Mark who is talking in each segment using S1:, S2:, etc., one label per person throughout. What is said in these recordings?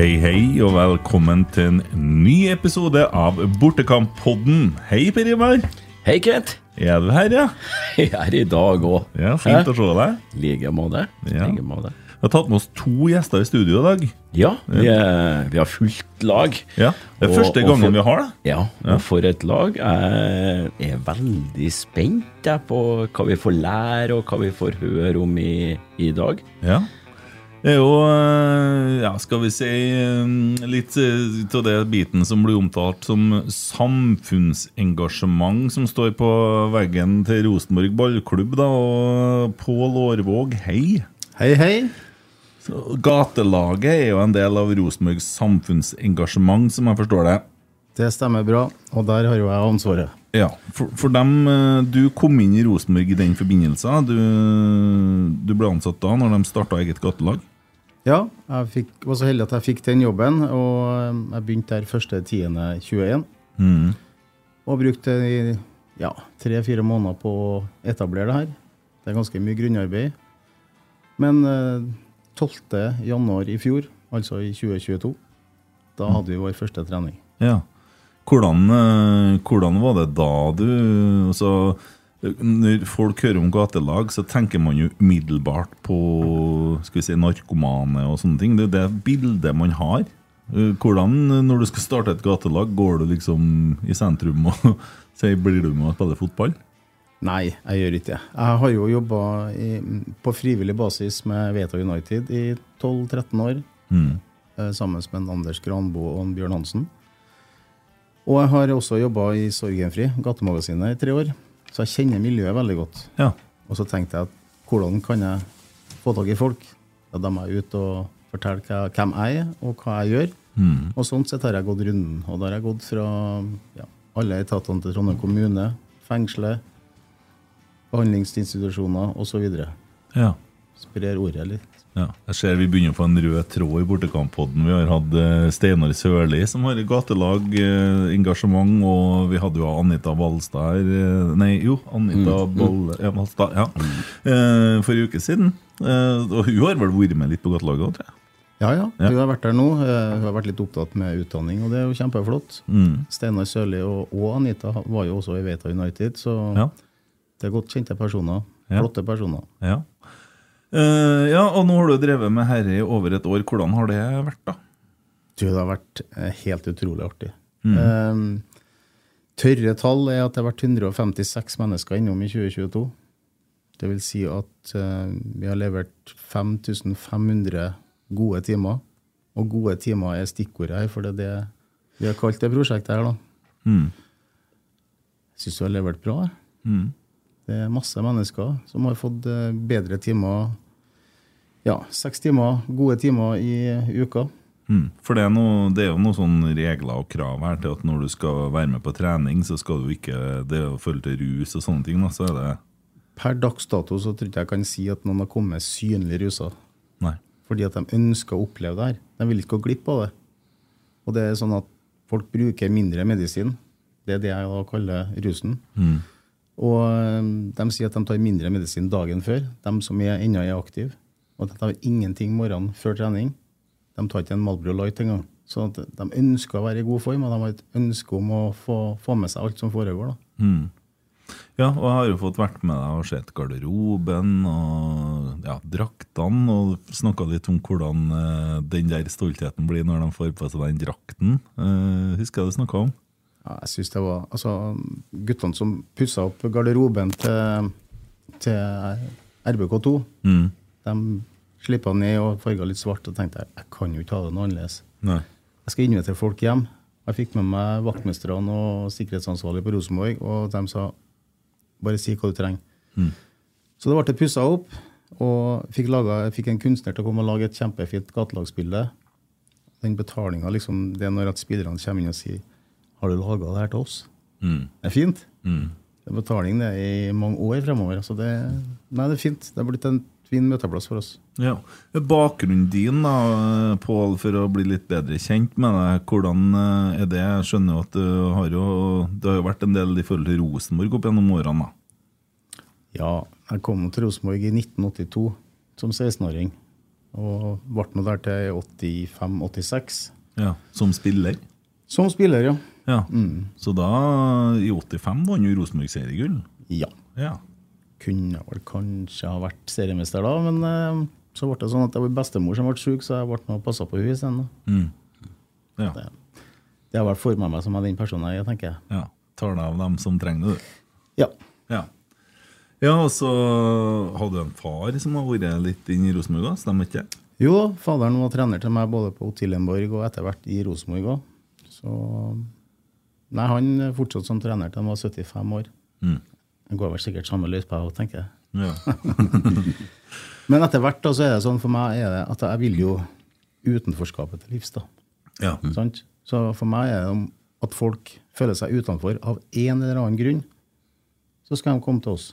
S1: Hei, hei, og velkommen til en ny episode av Bortekamp-podden. Hei, Per Ivar.
S2: Hei, Kent.
S1: Er du her, ja?
S2: Jeg er i dag òg.
S1: Ja, Fint å se deg.
S2: Like måte.
S1: Ja.
S2: Like måte.
S1: Vi har tatt med oss to gjester i studio i dag.
S2: Ja, vi, er, vi har fullt lag.
S1: Ja, Det er
S2: Og-
S1: første gangen
S2: for-
S1: vi har det.
S2: Ja, og for et lag. Jeg er veldig spent på hva vi får lære, og hva vi får høre om i, i dag.
S1: Ja. Det er jo, eh, ja, skal vi si, eh, litt eh, av det biten som blir omtalt som samfunnsengasjement, som står på veggen til Rosenborg ballklubb. da, Og Pål Årvåg, hei.
S3: Hei, hei.
S1: Så Gatelaget er jo en del av Rosenborgs samfunnsengasjement, som jeg forstår det.
S3: Det stemmer bra, og der har jo jeg ansvaret.
S1: Ja, for, for dem, eh, Du kom inn i Rosenborg i den forbindelse. Du, du ble ansatt da når de starta eget gatelag.
S3: Ja, jeg fikk, var så heldig at jeg fikk den jobben, og eh, jeg begynte der 1.10.21.
S1: Mm.
S3: Og brukte ja, tre-fire måneder på å etablere det her. Det er ganske mye grunnarbeid. Men eh, 12. januar i fjor, altså i 2022, da hadde vi vår første trening.
S1: Ja. Hvordan, eh, hvordan var det da du altså, Når folk hører om gatelag, så tenker man jo umiddelbart på skal vi si, narkomane og sånne ting. Det er det bildet man har. Eh, Hvordan, når du skal starte et gatelag, går du liksom i sentrum og sier blir du med og spiller fotball?
S3: Nei, jeg gjør ikke det. Jeg har jo jobba på frivillig basis med Veta United i 12-13 år.
S1: Mm.
S3: eh, sammen med Anders Granbo og Bjørn Hansen. Og jeg har også jobba i Sorgenfri, gatemagasinet, i tre år. Så jeg kjenner miljøet veldig godt.
S1: Ja.
S3: Og så tenkte jeg at hvordan kan jeg få tak i folk? Da må jeg ut og fortelle hvem jeg er, og hva jeg gjør.
S1: Mm.
S3: Og sånn sett har jeg gått runden. Og da har jeg gått fra ja, alle etatene til Trondheim kommune, fengselet, behandlingsinstitusjoner osv.
S1: ja.
S3: Sprer ordet litt.
S1: Ja, jeg ser Vi begynner å få en rød tråd i Bortekamp-podden. Vi har hatt eh, Steinar Sørli, som har gatelag, eh, engasjement, og vi hadde jo Anita Balstad her eh, Nei, jo, Anita Ball, ja, Balstad. Ja. Mm. for en uke siden. Og hun har vel vært med litt på gatelaget òg, tror jeg.
S3: Ja, ja.
S1: Ja.
S3: Hun har vært der nå. Hun har vært litt opptatt med utdanning, og det er jo kjempeflott.
S1: Mm.
S3: Steinar Sørli og, og Anita var jo også i Veta United, så
S1: Ja.
S3: det er godt kjente personer. Flotte personer.
S1: Ja. Eh, ja, og nå har du drevet med herre i over et år. Hvordan har det vært, da?
S3: Du, det har vært eh, helt utrolig artig. Eh, tørre tall er at det har vært 156 mennesker innom i 2022. Det vil si at uh, vi har levert 5500 gode timer. Og gode timer er stikkordet her, for det er det vi har kalt det prosjektet her, da.
S1: Mm.
S3: Syns du har levert bra.
S1: Mm.
S3: Det er masse mennesker som har fått eh, bedre timer. Ja, seks timer, gode timer i uka.
S1: Mm. For det er, noe, det er jo noen sånne regler og krav her til at når du skal være med på trening, så skal du ikke Det jo i til rus og sånne ting, så er det
S3: Per dags dato så tror ikke jeg kan si at noen har kommet synlig rusa.
S1: Nei.
S3: Fordi at de ønsker å oppleve det her. De vil ikke gå glipp av det. Og det er sånn at folk bruker mindre medisin. Det er det jeg da kaller rusen.
S1: Mm.
S3: Og eh, de sier at de tar mindre medisin dagen før, de som er, ennå er aktive. Og de tar ingenting morgenen før trening. De tar ikke en Malbro Light engang. Så de ønsker å være i god form, og de har et ønske om å få, få med seg alt som foregår.
S1: Mm. Ja, og jeg har jo fått vært med deg og sett garderoben og ja, draktene, og snakka litt om hvordan eh, den der stoltheten blir når de får på seg den drakten. Eh, husker jeg du snakka om?
S3: Ja, jeg synes det var, altså, Guttene som pussa opp garderoben til, til RBK2,
S1: Mm.
S3: de slippa ned og farga litt svart. Og tenkte jeg, jeg kan jo ikke ha det noe annerledes.
S1: Nei.
S3: Jeg skal invitere folk hjem. Jeg fikk med meg vaktmesterne og sikkerhetsansvarlig på Rosenborg, og de sa bare si hva du trenger. Så det ble pussa opp, og fikk laget, fikk en kunstner til å komme og lage et kjempefint gatelagsbilde. Den betalinga, liksom, det er når at spillerne kommer inn og sier Har du laga det her til oss?
S1: Mm.
S3: Det er fint.
S1: Mm.
S3: Det er betaling det i mange år fremover. Så det, nei, det er fint. Det er blitt en fin møteplass for oss.
S1: Ja. Bakgrunnen din, da, Pål, for å bli litt bedre kjent med deg, hvordan eh, er det? Jeg skjønner at du har jo Det har jo vært en del i forhold til Rosenborg opp gjennom årene. da.
S3: Ja, jeg kom til Rosenborg i 1982 som 16-åring. Og ble nå der til 85-86.
S1: Ja, Som spiller?
S3: Som spiller, ja.
S1: Ja. Så da, i 85, vant jo Rosenborg seriegull?
S3: Ja.
S1: Ja.
S3: Kunne vel kanskje ha vært seriemester da, men eh, så ble det sånn at det var bestemor som ble syk, så jeg ble med og passa på henne isteden.
S1: Mm. ja.
S3: Det, det har vel forma meg som den personen jeg er, tenker jeg.
S1: ja. Tar deg av dem som trenger det, du.
S3: Ja.
S1: Ja. Ja, og så hadde du en far som har vært litt inn i Rosenborg, stemmer ikke det?
S3: Jo, faderen var trener til meg både på Otilienborg og etter hvert i Rosenborg òg. Så Nei, han fortsatte som trener til han var 75 år.
S1: Mm.
S3: Det går vel sikkert samme løypa òg, tenker jeg.
S1: Ja.
S3: Men etter hvert da, så er det sånn for meg at jeg vil jo utenforskapet til livs. da.
S1: ja.
S3: Sant? Så for meg er det at folk føler seg utenfor av en eller annen grunn, så skal de komme til oss.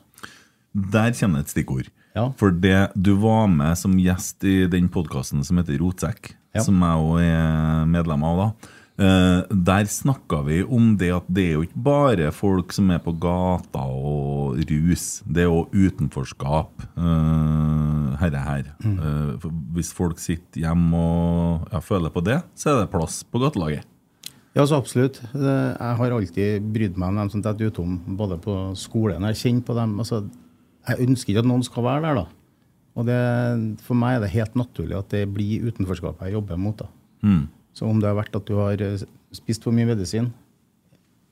S1: Der kommer et stikkord.
S3: Ja.
S1: For det, du var med som gjest i den podkasten som heter Rotsekk,
S3: Ja.
S1: som jeg òg er medlem av. da. Eh, der snakka vi om det at det er jo ikke bare folk som er på gata og rus. Det er òg utenforskap. Uh, herre her.
S3: Mm.
S1: Eh, hvis folk sitter hjemme og ja, føler på det, så er det plass på gatelaget.
S3: Ja, så absolutt. Jeg har alltid brydd meg om dem som detter utom, både på skolen. Jeg kjenner på dem. Altså, jeg ønsker ikke at noen skal være der, da. Og det, for meg er det helt naturlig at det blir utenforskapet jeg jobber mot. da.
S1: Mm.
S3: Så om det har vært at du har eh, spist for mye medisin,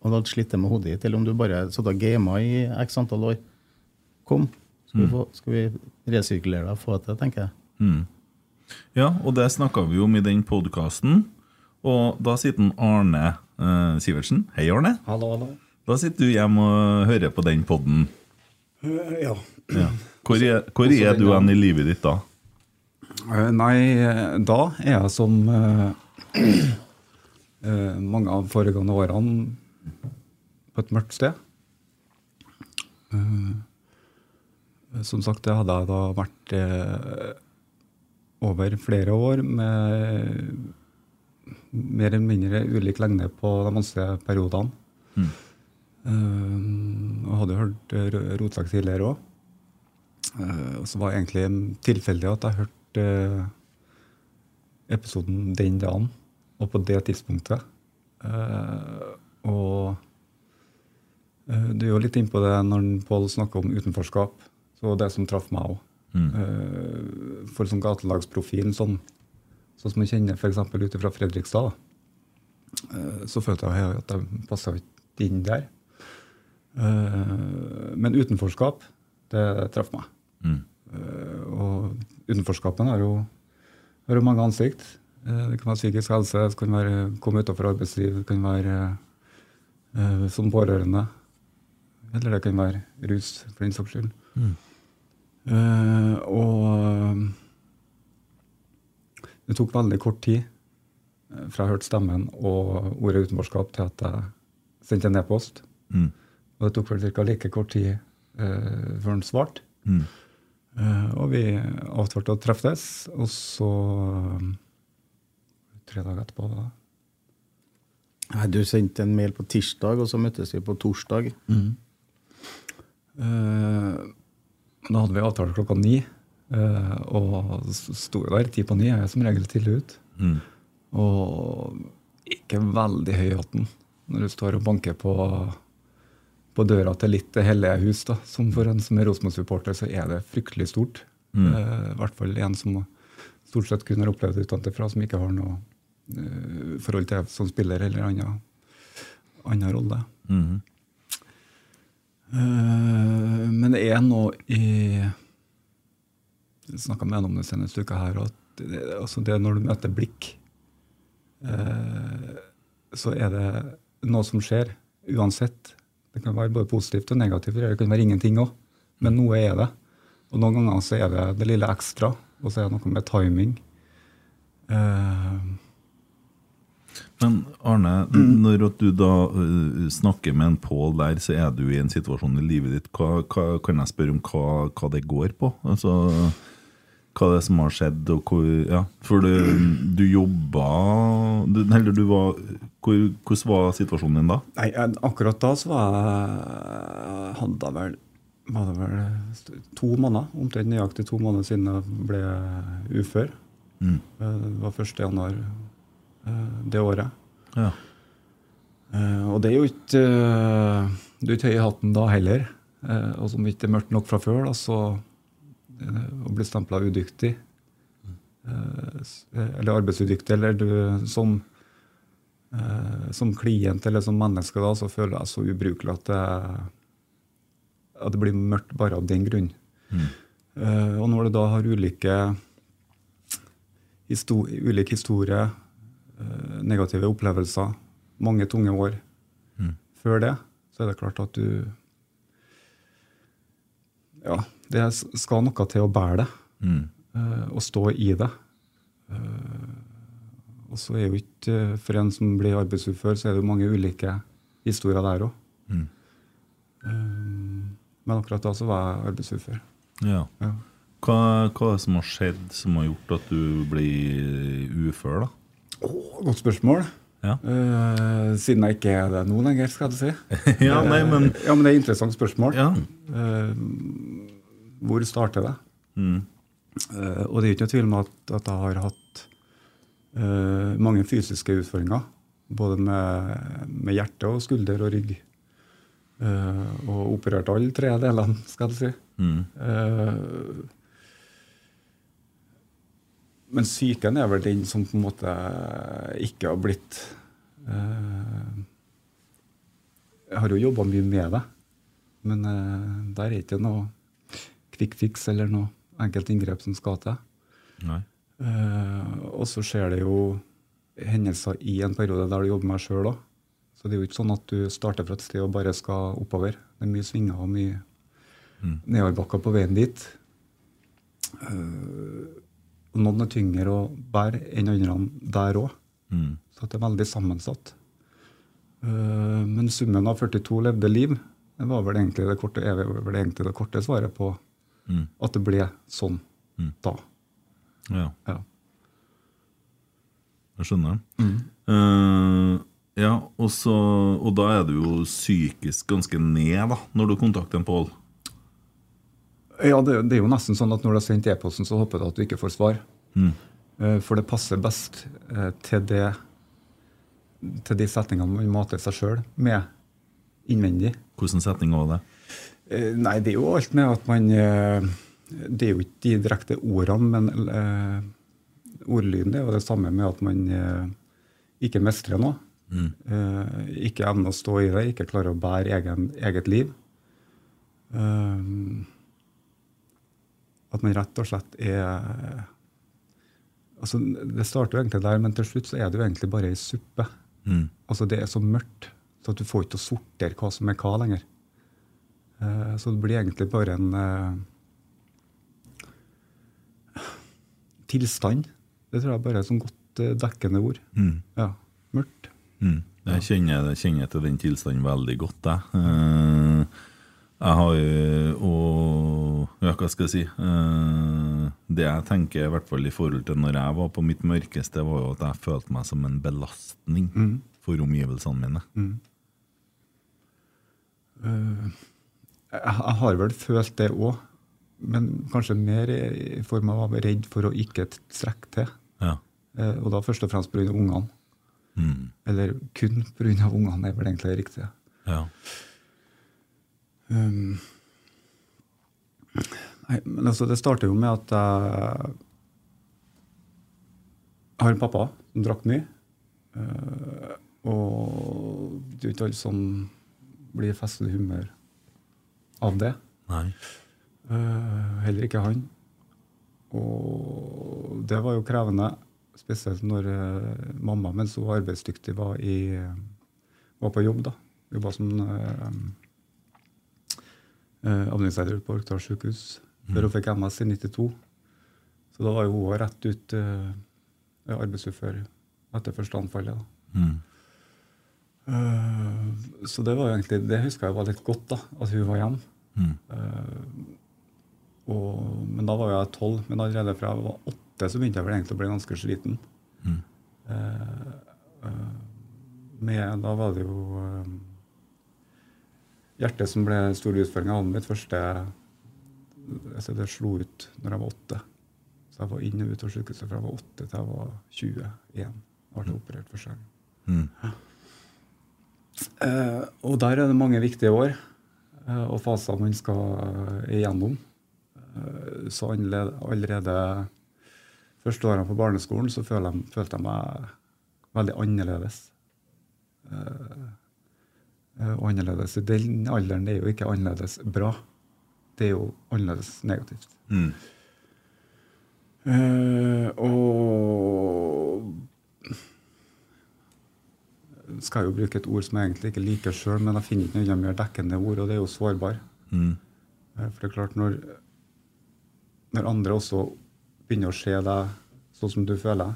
S3: og du har slitt med hodet ditt, eller om du bare satt og gama i x antall år, kom. Skal vi, få, skal vi resirkulere deg og få det til, tenker jeg.
S1: Mm. Ja, og det snakka vi om i den podkasten. Og da sitter Arne eh, Sivertsen. Hei, Arne.
S4: Hallo, hallo.
S1: Da sitter du hjemme og hører på den podden.
S4: Eh, ja.
S1: Ja. Hvor, er, hvor er du hen i livet ditt da?
S4: Eh, Nei, da er jeg som eh, mange av foregående årene på et mørkt sted. Eh, som sagt, det hadde jeg da vært eh, over flere år med mer eller mindre ulik lengde på de vanskelige periodene.
S1: Mm.
S4: Eh, og hadde hørt Rotsak tidligere òg. og så var det egentlig tilfeldig at jeg hørte eh, episoden den dagen og på det tidspunktet. Eh, og eh, du er jo litt innpå det når Pål snakker om utenforskap. Så det som traff meg òg.
S1: Mm.
S4: for sånn gatelagsprofilen, sånn, sånn som jeg kjenner f.eks. ut fra Fredrikstad, eh, så følte jeg at jeg passa ikke inn der. Eh, men utenforskap, det traff meg.
S1: Mm.
S4: Eh, og utenforskapen har jo, har jo mange ansikt. Eh, Det kan være psykisk helse, det kan være komme utenfor arbeidsliv, det kan være eh, som pårørende. Eller det kan være rus, for den saks skyld. Eh, og det tok veldig kort tid fra jeg hørte stemmen og ordet utenforskap, til at jeg sendte en e-post.
S1: Mm.
S4: Og det tok vel ca. like kort tid eh, før han svarte.
S1: Mm.
S4: Eh, og vi avtalte å treffes, og så Tre dager etterpå, da.
S3: Nei, Du sendte en mail på tirsdag, og så møttes vi på torsdag.
S4: Eh, da hadde vi avtale klokka ni, eh, og sto jo der ti på ni. Jeg er som regel tidlig ut.
S1: Mm.
S4: Og ikke veldig høy i hatten når du står og banker på, på døra til litt hellige hus. da. Som for en som er Rosenborg-supporter, så er det fryktelig stort.
S1: Mm.
S4: Eh, I hvert fall en som stort sett kun har opplevd det utenfra, som ikke har noe forhold til som spiller eller annen, annen rolle.
S1: -hmm.
S4: uh, men det er noe i Jeg snakka med en om det seneste uka her, at det, altså det når du møter blikk, uh, så er det noe som skjer uansett. Det kan være både positivt og negativt, eller det kan være ingenting òg. Men noe er det. Og noen ganger så er det det lille ekstra, og så er det noe med timing. Eh,
S1: Men Arne, når at du da øh, snakker med en Pål der, så er du i en situasjon i livet ditt. Hva, hva, kan jeg spørre om hva, hva det går på? Altså, hva det er som har skjedd, og hvor Ja, for du, du jobba du, Eller du var hvor, Hvordan var situasjonen din da?
S4: Nei, akkurat da så var jeg, hadde jeg vel var det vel to måneder, omtrent nøyaktig to måneder siden jeg ble ufør.
S1: Mm.
S4: Eh, Det var 1. eh, det året.
S1: Ja.
S4: Eh, Og det er jo ikke eh, Du er ikke høy i hatten da heller. Og som ikke er mørkt nok fra før, da, så å bli stempla udyktig Eller arbeidsudyktig, eller du som som klient eller som menneske da, så føler jeg så ubrukelig at det, at det blir mørkt bare av den grunn. Eh, og når du da har ulike histor ulik historie, negative opplevelser, mange tunge år før det, så er det klart at du Ja, det skal noe til å bære det,
S1: Mm.
S4: eh, og stå i det. Eh, og så er jo ikke For en som blir arbeidsufør, så er det jo mange ulike historier der òg.
S1: Mm.
S4: men akkurat da så var jeg arbeidsufør.
S1: ja.
S4: Ja.
S1: Hva, hva er det som har skjedd som har gjort at du blir ufør, da?
S4: Godt spørsmål.
S1: Ja,
S4: Uh, siden jeg ikke er det nå lenger, skal jeg si.
S1: ja nei, men
S4: Ja, men det er et interessant spørsmål.
S1: Ja.
S4: Uh, hvor starter det?
S1: Mm.
S4: Og det er ikke noe tvil om at, at jeg har hatt mange fysiske utfordringer. Både med, med hjerte og skulder og rygg. Og operert alle tre delene, skal jeg si.
S1: Mm.
S4: Men psyken er vel den som på en måte ikke har blitt eh, Jeg har jo jobba mye med det, men eh, der er ikke noe quick fix eller noe enkelt inngrep som skal til. Eh, og så skjer det jo hendelser i en periode der du jobber med deg sjøl òg. Så det er jo ikke sånn at du starter fra et sted og bare skal oppover. Det er mye svinger og mye nedoverbakker på veien dit. Eh, og noen er tyngre å bære enn andre der òg.
S1: Mm.
S4: Så det er veldig sammensatt. Uh, men summen av 42 levde liv det var vel egentlig det korte, er vel egentlig det korte svaret på
S1: Mm.
S4: at det ble sånn da.
S1: Ja,
S4: Ja.
S1: jeg skjønner. Uh, ja, og, så, og da er du jo psykisk ganske ned da, når du kontakter en Pål.
S4: Ja, det, det er jo nesten sånn at når du har sendt e-posten, så håper du at du ikke får svar.
S1: Mm.
S4: Eh, For det passer best eh, til, det, til de setningene man mater seg sjøl med innvendig.
S1: Hvordan setning var det?
S4: Eh, Nei, det er jo alt med at man Det er jo ikke de direkte ordene, men eh, ordlyden er jo det samme med at man eh, ikke mestrer noe. Eh, ikke evner å stå i det, ikke klarer å bære egen, eget liv. Eh, at man rett og slett er altså Det starter jo egentlig der, men til slutt så er det jo egentlig bare ei suppe.
S1: Mm.
S4: Altså Det er så mørkt så at du får ikke til å sortere hva som er hva lenger. Uh, så det blir egentlig bare en uh, tilstand. Det tror jeg bare er et sånn godt uh, dekkende ord.
S1: Mm.
S4: Ja, Mørkt.
S1: Mm. Jeg kjenner, jeg kjenner til den tilstanden veldig godt, jeg. Jeg har jo og Ja, hva skal jeg si? Eh, det jeg tenker, i hvert fall i forhold til når jeg var på mitt mørkeste, var jo at jeg følte meg som en belastning for omgivelsene mine.
S4: Jeg, jeg har vel følt det òg, men kanskje mer i, form av å være redd for å ikke strekke til.
S1: Ja.
S4: Eh, og da først og fremst pga. ungene.
S1: Mm.
S4: Eller kun pga. ungene, er vel egentlig det riktige.
S1: ja.
S4: Um, nei, men altså, det starter jo med at jeg har en pappa som drakk mye. Eh, og det er jo ikke alle som blir i festlig humør av det.
S1: Nei.
S4: Eh, heller ikke han. Og det var jo krevende, spesielt når eh, mamma, mens hun var arbeidsdyktig, var, i, var på jobb. da. Jobba som uh, avdelingsleder på Orkdal sykehus før hun fikk MS i 92. Så da var jo hun rett ut eh, arbeidsufør etter første anfallet.
S1: Mm.
S4: Uh, så det var egentlig, det husker jeg var litt godt, da, at hun var hjemme.
S1: Mm.
S4: Og, men da var jeg tolv. Men allerede fra jeg var åtte så begynte jeg vel egentlig å bli ganske sliten.
S1: Mm.
S4: Uh, eh, med, da var det jo eh, hjertet som ble en stor utfordring. Jeg hadde mitt første altså Det slo ut når jeg var åtte. Så jeg var inn og ut av sykehuset fra jeg var åtte til jeg var 21. Jeg ble operert første gang.
S1: Mm.
S4: Uh, og der er det mange viktige år uh, og faser man skal igjennom. Eh, så allerede, allerede første årene på barneskolen så følte jeg, følte jeg meg veldig annerledes. Eh, og annerledes den alderen er jo ikke annerledes bra. Det er jo annerledes negativt.
S1: Mm.
S4: Eh, og skal jo bruke et ord som jeg egentlig ikke liker sjøl, men jeg finner ikke noe mer dekkende ord, og det er jo sårbar.
S1: Mm.
S4: Eh, For det er klart, når, når andre også begynner å se deg sånn som du føler,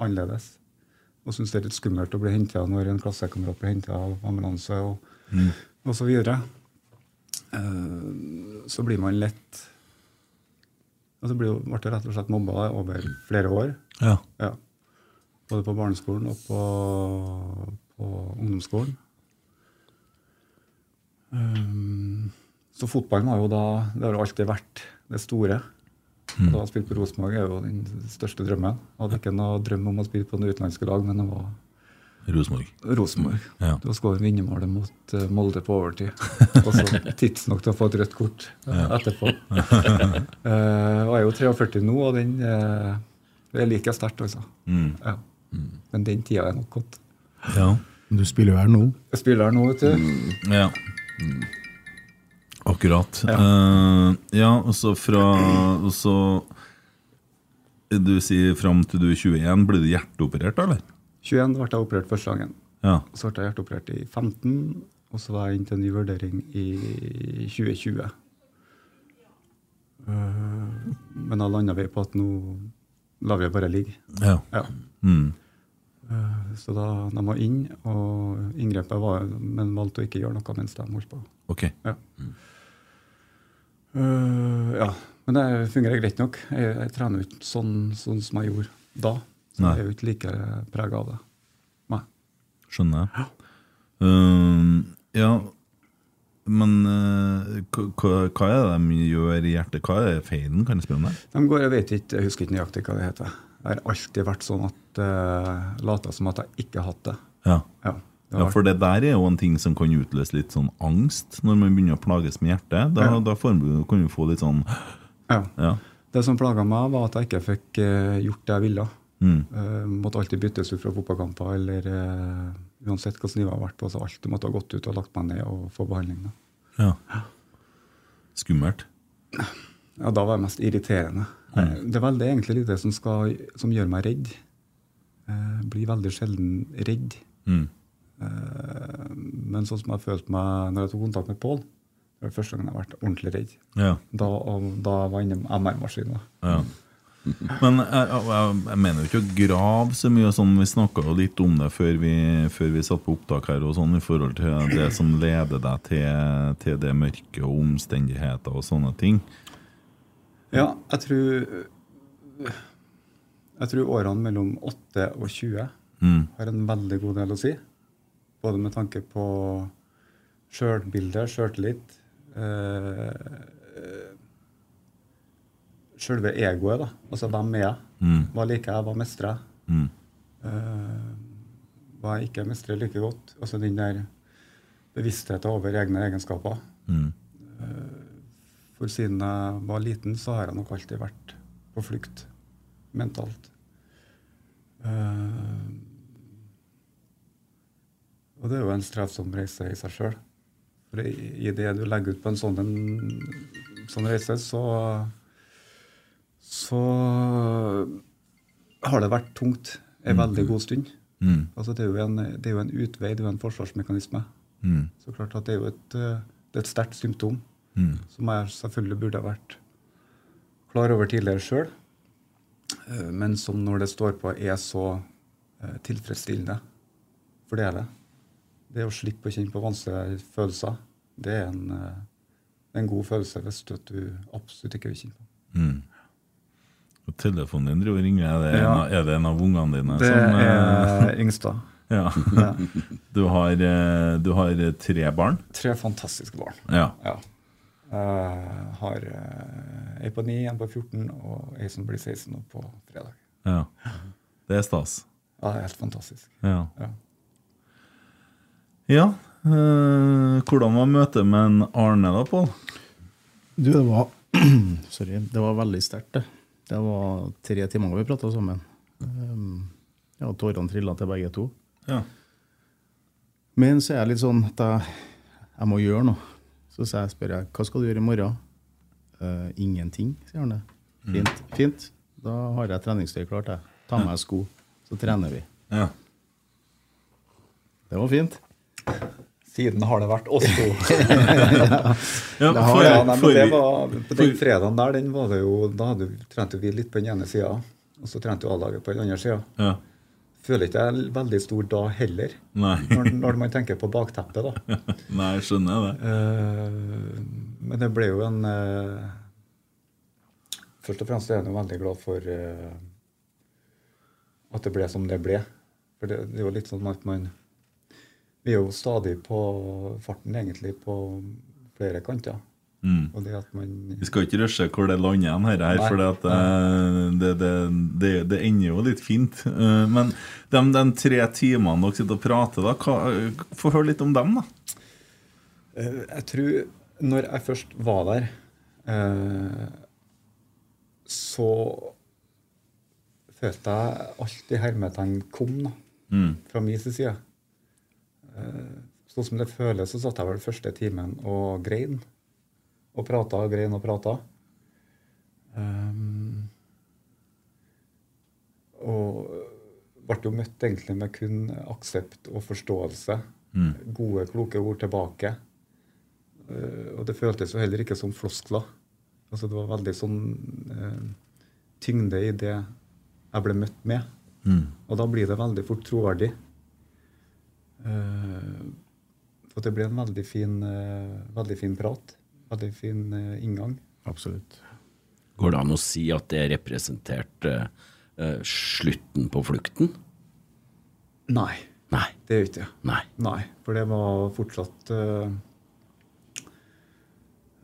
S4: annerledes, og syns det er litt skummelt å bli henta når en klassekamerat blir henta av ambulanse, og, og så videre, uh, så blir man lett og så ble ble jeg rett og slett mobba over flere år.
S1: Ja.
S4: Ja. Både på barneskolen og på, på ungdomsskolen. Um, så fotballen har jo da Det har alltid vært det store. Da å spille på Rosenborg, er jo den største drømmen. Jeg hadde ikke noe drøm om å spille på noe utenlandske lag, men det var
S1: Rosenborg.
S4: Rosenborg.
S1: Ja.
S4: Har skåret vinnermålet mot eh, Molde på overtid. Og så tidsnok til å få et rødt kort eh, etterpå. uh, og jeg er jo 43 nå, og den uh, er like sterkt, altså.
S1: Mm.
S4: Ja. Men den tida er nok gått.
S1: Ja.
S3: Du spiller jo her nå.
S4: Jeg spiller her nå, vet du.
S1: ja. Akkurat.
S4: Ja.
S1: uh, ja, og så fra og så Du sier fram til du er 21. Ble du hjerteoperert, da, eller?
S4: 21 ble jeg operert første gangen.
S1: Ja.
S4: Så ble jeg hjerteoperert i 15, og så var jeg inn til en ny vurdering i 2020. Eh, men da landa vi på at nå lar vi bare ligge.
S1: ja.
S4: Ja.
S1: Mm.
S4: Eh, Så da de var inn, og inngrepet var Men valgte å ikke gjøre noe mens de holdt på.
S1: Ok.
S4: Ja. Eh, ja. Men det fungerer greit nok. Jeg, jeg trener jo ikke sånn, sånn som jeg gjorde da. Så
S1: Nei.
S4: jeg er jo ikke like prega av det. Nei.
S1: Skjønner jeg. Eh, ja, men uh, hva, er det de gjør i hjertet? Hva er feilen? Kan jeg spørre om det?
S4: De går, jeg vet ikke, jeg husker ikke nøyaktig hva det heter. Det har alltid vært sånn at uh, lata som at jeg ikke har hatt det.
S1: Ja.
S4: Ja,
S1: Ja, for det der er jo en ting som kan utløse litt sånn angst når man begynner å plages med hjertet. Da,
S4: Ja.
S1: da får man, kan du få litt sånn
S4: ja.
S1: Ja.
S4: Det som plaga meg, var at jeg ikke fikk uh, gjort det jeg ville.
S1: Mm.
S4: Uh, måtte alltid byttes ut fra fotballkamper, eller uh, uansett hvilket nivå jeg har vært på, så alltid måtte ha gått ut og lagt meg ned og få behandling. Da.
S1: ja. Skummelt.
S4: Ja, da var jeg mest irriterende. Mm. Det er veldig egentlig det som, skal, som gjør meg redd. Uh, blir veldig sjelden redd.
S1: Mm.
S4: Eh, men sånn som jeg følte meg når jeg tok kontakt med Pål, det var første gang jeg har vært ordentlig redd.
S1: Ja.
S4: Da, da jeg inne med MR-maskinen.
S1: ja. Men jeg, jeg, jeg mener jo ikke å grave så mye. Sånn, vi snakka jo litt om det før vi, før vi satt på opptak her, og sånn, i forhold til det som leder deg til, til det mørke og omstendigheter og sånne ting.
S4: Ja, jeg tror Jeg tror årene mellom 8 og 20
S1: Mm.
S4: har en veldig god del å si. Både med tanke på sjølbilde, sjøltillit eh, Sjølve egoet, da. Altså hvem er jeg?
S1: Mm.
S4: Hva liker jeg? Hva mestrer jeg?
S1: Mm.
S4: Eh, hva jeg ikke mestrer like godt? Altså den der bevisstheten over egne egenskaper.
S1: Mm.
S4: For siden jeg var liten, så har jeg nok alltid vært på flukt mentalt. Eh, og det er jo en strevsom reise i seg sjøl. For i, det du legger ut på en sånn, en sånn reise, så så har det vært tungt en veldig god stund.
S1: Mm.
S4: Altså det, er jo en, det er jo en utvei, det er jo en forsvarsmekanisme.
S1: Mm.
S4: Så klart at det er jo et, eh, er et sterkt symptom
S1: Mm.
S4: som jeg selvfølgelig burde ha vært klar over tidligere sjøl, men som når det står på, er så eh, tilfredsstillende. For det er det. Det å slippe å kjenne på vanskelige følelser, det er en, eh, en god følelse hvis du, at du absolutt ikke vil kjenne på.
S1: Mm. Og telefonen din driver og ringer. Er det, en
S4: Ja.
S1: av, er det en av ungene dine
S4: Det
S1: som eh,
S4: er Yngstad.
S1: Ja. Du har, eh, du har eh, tre barn?
S4: Tre fantastiske barn.
S1: Ja.
S4: Ja. Jeg har eh, ei på 9, en på 14 og ei som blir 16 nå på fredag.
S1: ja. Det er stas.
S4: Ja, det er helt fantastisk.
S1: Ja.
S4: Ja.
S1: Ja. eh, hvordan var møtet med en Arne, da, Pål?
S3: Du, det var Sorry. Det var veldig sterkt, det. Det var tre timer vi prata sammen. Um, ja, Tårene trilla til begge to.
S1: Ja.
S3: Men så er jeg litt sånn at jeg, jeg må gjøre noe. Så jeg, spør jeg hva skal du gjøre i morgen. Uh, ingenting, sier Arne. Fint. fint. Da har jeg treningstøy klart. jeg. Ta med meg sko, så trener vi.
S1: ja.
S3: Det var fint.
S4: Siden har det vært oss to.
S1: ja
S3: Det har
S4: ja, nei, men
S1: for,
S4: det var, på den fredagen der, den var det jo, da hadde, vi- trente vi litt på den ene sida, og så trente A-laget på den andre sida.
S1: ja.
S4: Føler ikke jeg veldig stor da heller,
S1: Nei.
S4: når, når man tenker på bakteppet. da.
S1: Nei, jeg skjønner det.
S4: Uh, men det ble jo en uh, Først og fremst er jeg veldig glad for uh, at det ble som det ble. For det, det er jo litt sånn at man Vi er jo stadig på farten, egentlig, på flere kanter.
S1: Mm.
S4: Man
S1: Vi skal ikke rushe hvor det lander igjen, her, her for det, det, det, det, det ender jo litt fint. Eh, Men de, de tre timene dere sitter og prater, da, hva, få høre litt om dem, da.
S4: Eh, Jeg tror Når jeg først var der, eh, så følte jeg alt i hermetegn kom da,
S1: Mm.
S4: fra min side. Eh, Sånn som det føles, så satt jeg vel første timen og grein. Og prata og grein og prata. Um, og ble jo møtt egentlig med kun aksept og forståelse. Gode, kloke ord tilbake. Uh, og det føltes jo heller ikke som floskler. Altså det var veldig sånn uh, tyngde i det jeg ble møtt med. Og da blir det veldig fort troverdig. Eh, for det ble en veldig fin, eh, veldig fin prat. Veldig fin eh, inngang.
S3: Absolutt.
S2: Går det an å si at det representerte uh, slutten på flukten?
S4: Nei,
S2: Nei.
S4: det gjør ikke det.
S2: Nei.
S4: Nei, for det var fortsatt uh,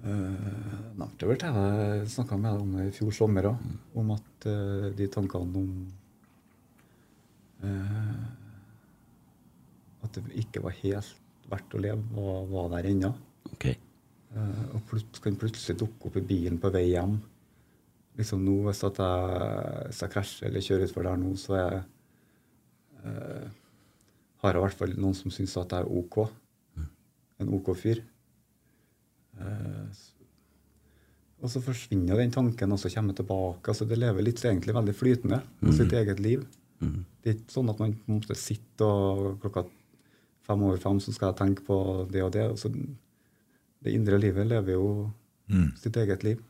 S4: Nevnte vel til jeg snakka med deg om det i fjor sommer òg, om at uh, de tankene om eh, At det ikke var helt verdt å leve, og var der ennå.
S2: Okay.
S4: Uh, og plut kan plutselig dukke opp i bilen på vei hjem. Liksom nå, Hvis, at jeg, hvis jeg krasjer eller kjører utfor der nå, så er jeg, uh, har jeg i hvert fall noen som syns at jeg er OK. En OK fyr. Uh, og så forsvinner den tanken, og så kommer jeg tilbake. altså Det lever litt egentlig veldig flytende på sitt eget liv. Det er ikke sånn at man på en måte sitter og klokka fem år fram så skal jeg tenke på det og det. Altså, det indre livet lever jo sitt eget liv.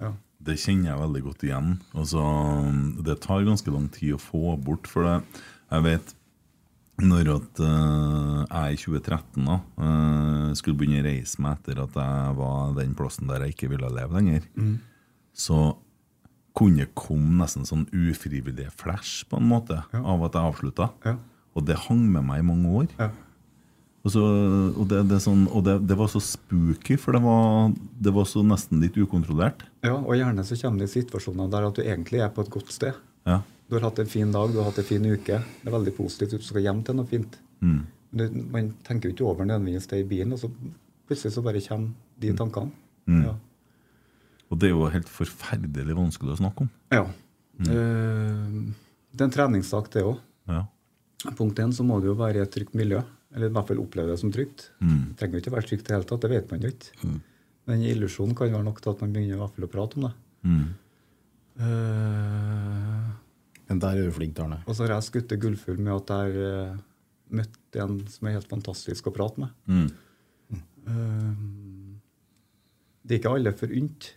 S4: Ja.
S1: Det kjenner jeg veldig godt igjen. Altså, det tar ganske lang tid å få bort, for det, jeg vet når at uh, jeg i 2013 da, eh, skulle begynne å reise meg etter at jeg var den plassen der jeg ikke ville leve lenger, så kunne komme nesten sånn ufrivillige flash på en måte av at jeg avslutta.
S4: Ja.
S1: Og det hang med meg i mange år.
S4: Ja.
S1: Og, så, og, det, det, sånn, og det, det var så spooky, for det var, det var så nesten litt ukontrollert.
S4: ja, og gjerne så kommer det i situasjoner der at du egentlig er på et godt sted.
S1: Ja.
S4: Du har hatt en fin dag, du har hatt en fin uke. Det er veldig positivt du skal hjem til noe fint.
S1: Mm.
S4: Du, man tenker jo ikke over nødvendigvis det i bilen, og så plutselig så bare kommer de tankene.
S1: Mm.
S4: Ja.
S1: Og det er jo helt forferdelig vanskelig å snakke om.
S4: ja. Eh, det er en treningssak, det òg.
S1: Ja.
S4: Punkt én så må det jo være i et trygt miljø. Eller i hvert fall oppleve det som trygt. Det trenger jo ikke være trygt i det hele tatt, det vet man jo ikke. Men illusjonen kan være nok til at man begynner i hvert fall å prate om det.
S1: Mm.
S4: Uh,
S3: Men der er du flink, Arne.
S4: og så har jeg skutt det gullfugl med at jeg har uh, møtt en som er helt fantastisk å prate med.
S1: Mm.
S4: Eh, det er ikke alle forunt.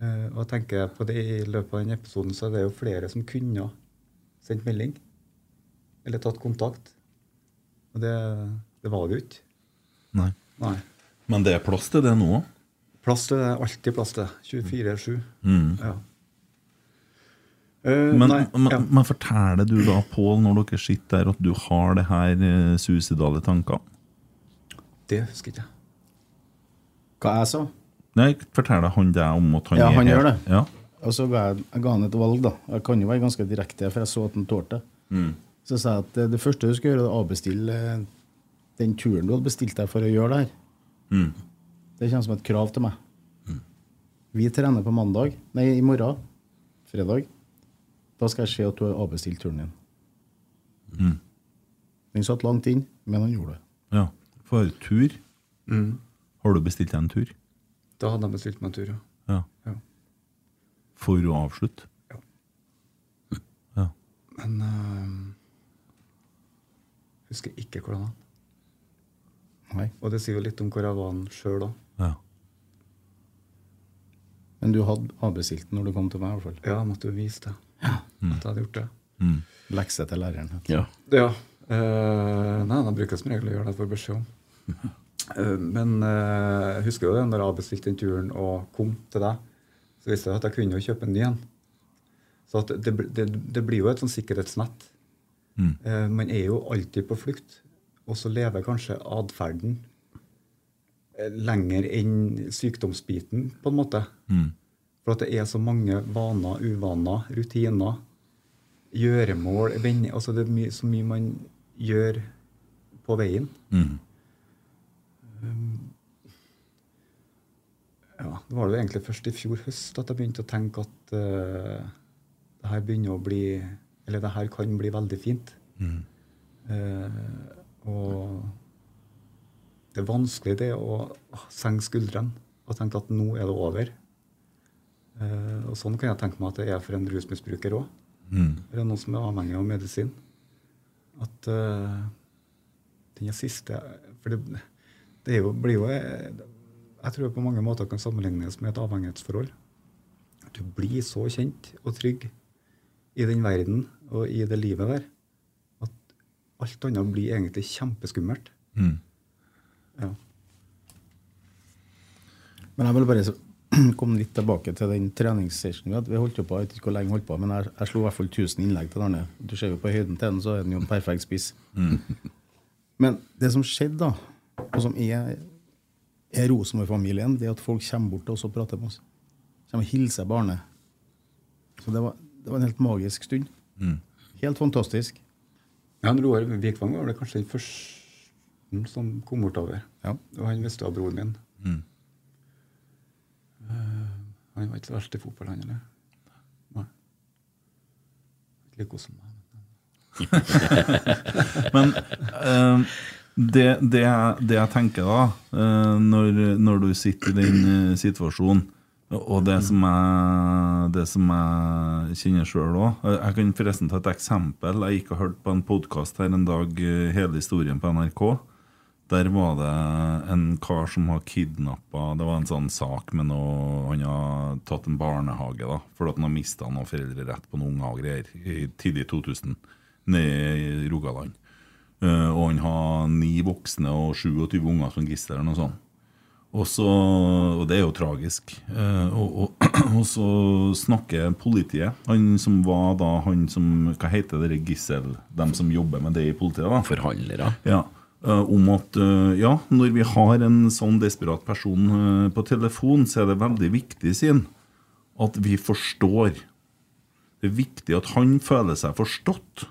S4: Uh, og jeg tenker på det I løpet av den episoden så er det jo flere som kunne sendt melding eller tatt kontakt. Og det, det var det jo ikke.
S1: Nei.
S4: Nei.
S1: Men det er plass til det nå òg.
S4: Plass til det alltid plass til det. 24-7.
S1: Mm.
S4: Ja. Uh,
S1: Men,
S4: nei, ja.
S1: men forteller du da, Pål, når dere sitter der, at du har det her uh, suicidale tankene?
S4: Det husker ikke jeg.
S3: Hva jeg sa?
S1: Nei, forteller han deg om at han
S3: Ja,
S1: er
S3: han
S1: helt-
S3: gjør det.
S1: Ja.
S3: Og så ga jeg, jeg ga han et valg, da. Jeg kan jo være ganske direkte, for jeg så at han tålte det.
S1: Mm.
S3: Så jeg at eh, det første du skal gjøre, er å avbestille eh, den turen du hadde bestilt deg for å gjøre der.
S1: Mm.
S3: Det kommer som et krav til meg. Vi trener på mandag, nei, i morgen, fredag. Da skal jeg se at du har avbestilt turen din.
S1: Mm.
S3: Den satt langt inn, men han gjorde det.
S1: ja. For tur.
S4: Mm.
S1: Har du bestilt deg en tur?
S4: Da hadde jeg bestilt meg en tur, ja.
S1: Ja.
S4: ja.
S1: For å avslutte?
S4: Ja.
S1: Ja.
S4: Men uh, husker ikke hvordan han
S3: Nei.
S4: Og det sier jo litt om hvor jeg var sjøl òg.
S1: Ja.
S3: Men du hadde avbestilt den når du kom til meg, i hvert fall.
S4: Ja, jeg måtte jo vise det. At jeg hadde gjort det.
S1: Mm.
S3: Lekse til læreren.
S2: Ja.
S4: Ja. eh, nei, da bruker jeg som regel å gjøre det jeg får beskjed om. Eh, men eh, jeg husker jo det når jeg avbestilte den turen og kom til deg, så visste jeg at jeg kunne jo kjøpe en ny en. Så at det, det, det blir jo et sånn sikkerhetsnett.
S1: Mm.
S4: Eh, man er jo alltid på flukt, og så lever kanskje atferden eh, lenger enn sykdomsbiten, på en måte.
S1: Mm.
S4: For at det er så mange vaner, uvaner, rutiner, gjøremål, venner altså Det er my så mye man gjør på veien.
S1: Mm.
S4: Ja, Det var jo egentlig først i fjor høst at jeg begynte å tenke at uh, det her begynner å bli Eller det her kan bli veldig fint.
S1: Mm.
S4: Eh, og det er vanskelig det å senke skuldrene og tenke at nå er det over. Eh, og sånn kan jeg tenke meg at det er for en rusmisbruker òg.
S1: Mm.
S4: Eller noen som er avhengig av medisin. At uh, den siste For det, det er jo, blir jo eh, Jeg tror det på mange måter kan sammenlignes med et avhengighetsforhold. Du blir så kjent og trygg i den verden og i det livet der at alt annet blir egentlig kjempeskummelt.
S1: Mm.
S4: Ja.
S3: Men jeg vil bare komme litt tilbake til den treningssessionen vi hadde. Vi holdt jo på, jeg vet ikke hvor lenge holdt på, men jeg, jeg slo i hvert fall 1000 innlegg til Arne. Du ser jo på høyden til den, så er den jo en perfekt spiss. Men det som skjedde da, og som er, er Rosenborg-familien, det er at folk kommer bort til oss og prater med oss. Kommer og hilser på Arne. Så det var, det var en helt magisk stund. Helt fantastisk.
S4: Ja, Roar Vikvang var vel kanskje den første som kom bortover.
S3: Ja.
S4: Og han visste av broren min.
S1: Mm.
S4: Uh, han var ikke så verst i fotball, han, eller? Nei. Ikke like god som meg.
S1: Men uh, det, det, jeg, det jeg tenker da, uh, når, når du sitter i den situasjonen, og det som jeg, det som jeg kjenner sjøl òg Jeg kan forresten ta et eksempel. Jeg gikk og hørte på en podkast her en dag, eh, hele historien på NRK. Der var det en kar som har kidnappa Det var en sånn sak med noe Han har tatt en barnehage da fordi han har mista noen foreldrerett på noen unger og greier i tidlig 2000 nede i Rogaland. Eh, og han har ni voksne og 27 unger som gisler noe sånt. Og, så, og det er jo tragisk. Eh, og, og, og så snakker politiet, han som var da han som Hva heter det gissel? Dem som jobber med det i politiet? da?
S2: Forhandlere.
S1: Ja, eh, om at eh, ja, når vi har en sånn desperat person på telefon, så er det veldig viktig, han, at vi forstår. Det er viktig at han føler seg forstått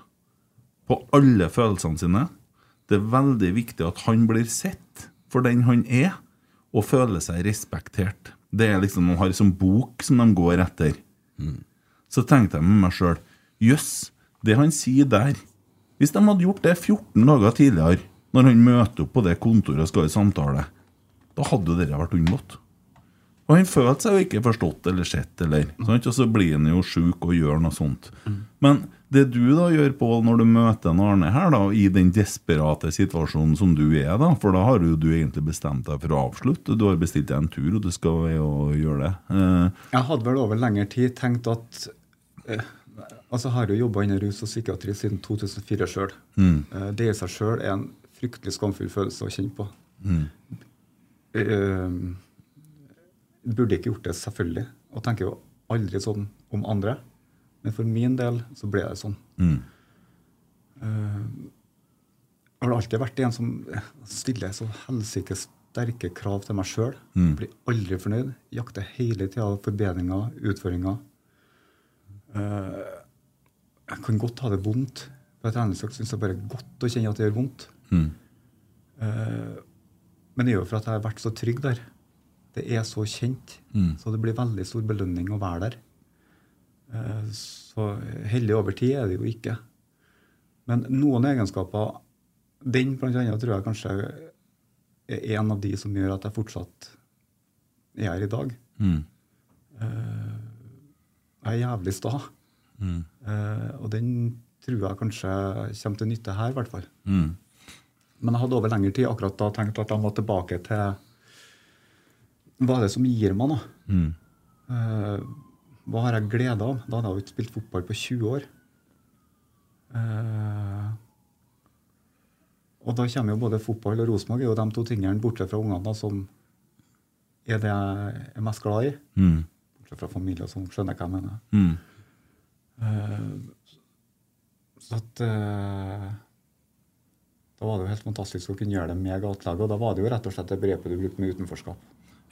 S1: på alle følelsene sine. Det er veldig viktig at han blir sett for den han er, og føler seg respektert. Det er liksom, De har en bok som de går etter. Så tenkte jeg med meg sjøl Jøss, det han sier der Hvis de hadde gjort det 14 dager tidligere, når han møter opp på det kontoret og skal i samtale, da hadde jo dette vært unngått. Og han følte seg jo ikke forstått eller sett, eller, sant? og så blir han jo sjuk og gjør noe sånt. Men det du da gjør, Pål, når du møter en Arne her, da, i den desperate situasjonen som du er, da, for da har jo du egentlig bestemt deg for å avslutte, du har bestilt deg en tur, og du skal jo gjøre det. Eh,
S4: Jeg hadde vel over lengre tid tenkt at eh, Altså, jeg har jo jobba innen rus og psykiatri siden 2004 sjøl. Eh, det i seg sjøl er en fryktelig skamfull følelse å kjenne på. Eh, burde ikke gjort det, selvfølgelig. Og tenker jo aldri sånn om andre. Men for min del så ble det sånn.
S1: Mm.
S4: Eh, jeg har alltid vært en som stiller så helsike sterke krav til meg sjøl.
S1: Mm.
S4: Blir aldri fornøyd. Jakter hele tida forbedringer, utfordringer. Eh, jeg kan godt ha det vondt. På et treningsøkt syns jeg bare er godt å kjenne at det gjør vondt.
S1: Mm.
S4: Eh, men det gjør for at jeg har vært så trygg der. Det er så kjent.
S1: Mm.
S4: Så det blir veldig stor belønning å være der. Eh, Så heldig over tid er det jo ikke. Men noen egenskaper Den blant annet tror jeg kanskje er en av de som gjør at jeg fortsatt er her i dag.
S1: Mm.
S4: Jeg er jævlig sta.
S1: Mm.
S4: Eh, og den tror jeg kanskje kommer til nytte her, i hvert fall.
S1: Mm.
S4: Men jeg hadde over lengre tid akkurat da tenkt at jeg må tilbake til Hva er det som gir meg noe?
S1: Mm.
S4: Hva har jeg glede av? Da hadde jeg jo ikke spilt fotball på 20 år. Eh, og da kommer jo både fotball og Rosenborg er jo de to tingene, bortsett fra ungene, som er det jeg er mest glad i.
S1: Mm.
S4: Bortsett fra familie, og sånn, skjønner jeg hva jeg mener.
S1: Mm.
S4: Eh, så at eh, Da var det jo helt fantastisk å kunne gjøre det med gatelaget. Og da var det jo rett og slett det brepet du brukte med utenforskap.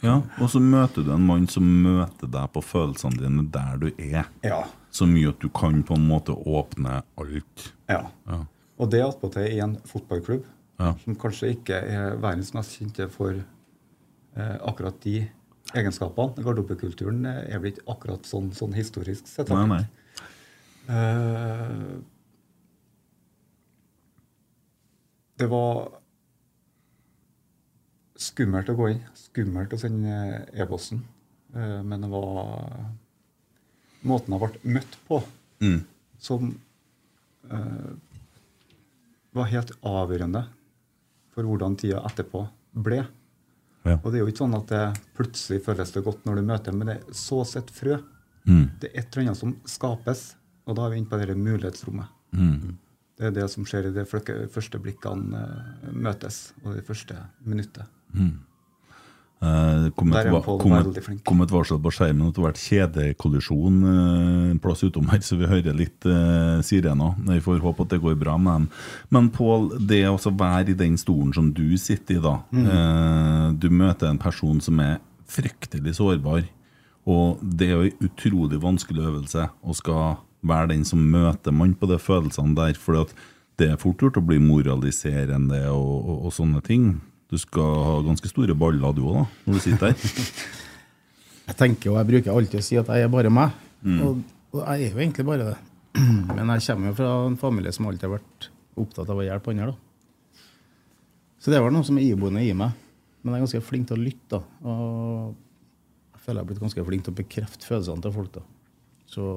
S1: Ja, og så møter du en mann som møter deg på følelsene dine der du er.
S4: Ja.
S1: Så mye at du kan på en måte åpne alt.
S4: ja.
S1: Ja.
S4: Og det attpåtil i en fotballklubb
S1: Ja.
S4: som kanskje ikke er verdens mest kjente for eh, akkurat de egenskapene. Garderobekulturen er vel ikke akkurat sånn, sånn historisk sett.
S1: Nei, nei.
S4: Eh, det var skummelt å gå inn. Skummelt å sende e-posten. Eh, men det var måten jeg ble møtt på,
S1: Mm.
S4: som uh, var helt avgjørende for hvordan tida etterpå ble.
S1: Ja.
S4: Og det er jo ikke sånn at det plutselig føles det godt når du møter, men det er så sett frø.
S1: Mm.
S4: Det er et eller annet som skapes, og da er vi inne på det mulighetsrommet.
S1: Mm.
S4: Det er det som skjer i de første blikkene eh, møtes, og det første minuttet.
S1: Eh, det kom, et, kom,
S4: veldig
S1: et,
S4: flink.
S1: kom et varsel på skjermen at det har vært kjedekollisjon eh, en plass utom her, så vi hører litt uh, sirener. Vi får håpe at det går bra med dem. Men Pål, det å være i den stolen som du sitter i da
S4: Mm.
S1: eh, Du møter en person som er fryktelig sårbar. Og det er jo en utrolig vanskelig øvelse å skal være den som møter man på de følelsene der. For det er fort gjort å bli moraliserende og, og, og sånne ting. Du skal ha ganske store baller du òg, da, når du sitter der.
S3: Jeg tenker og jeg bruker alltid å si at jeg er bare meg. Og, og jeg er jo egentlig bare det. Men jeg kommer jo fra en familie som alltid har vært opptatt av å hjelpe andre. da. Så det var noe som er iboende i meg. Men jeg er ganske flink til å lytte. da. Og jeg føler jeg har blitt ganske flink til å bekrefte følelsene til folk. da. Så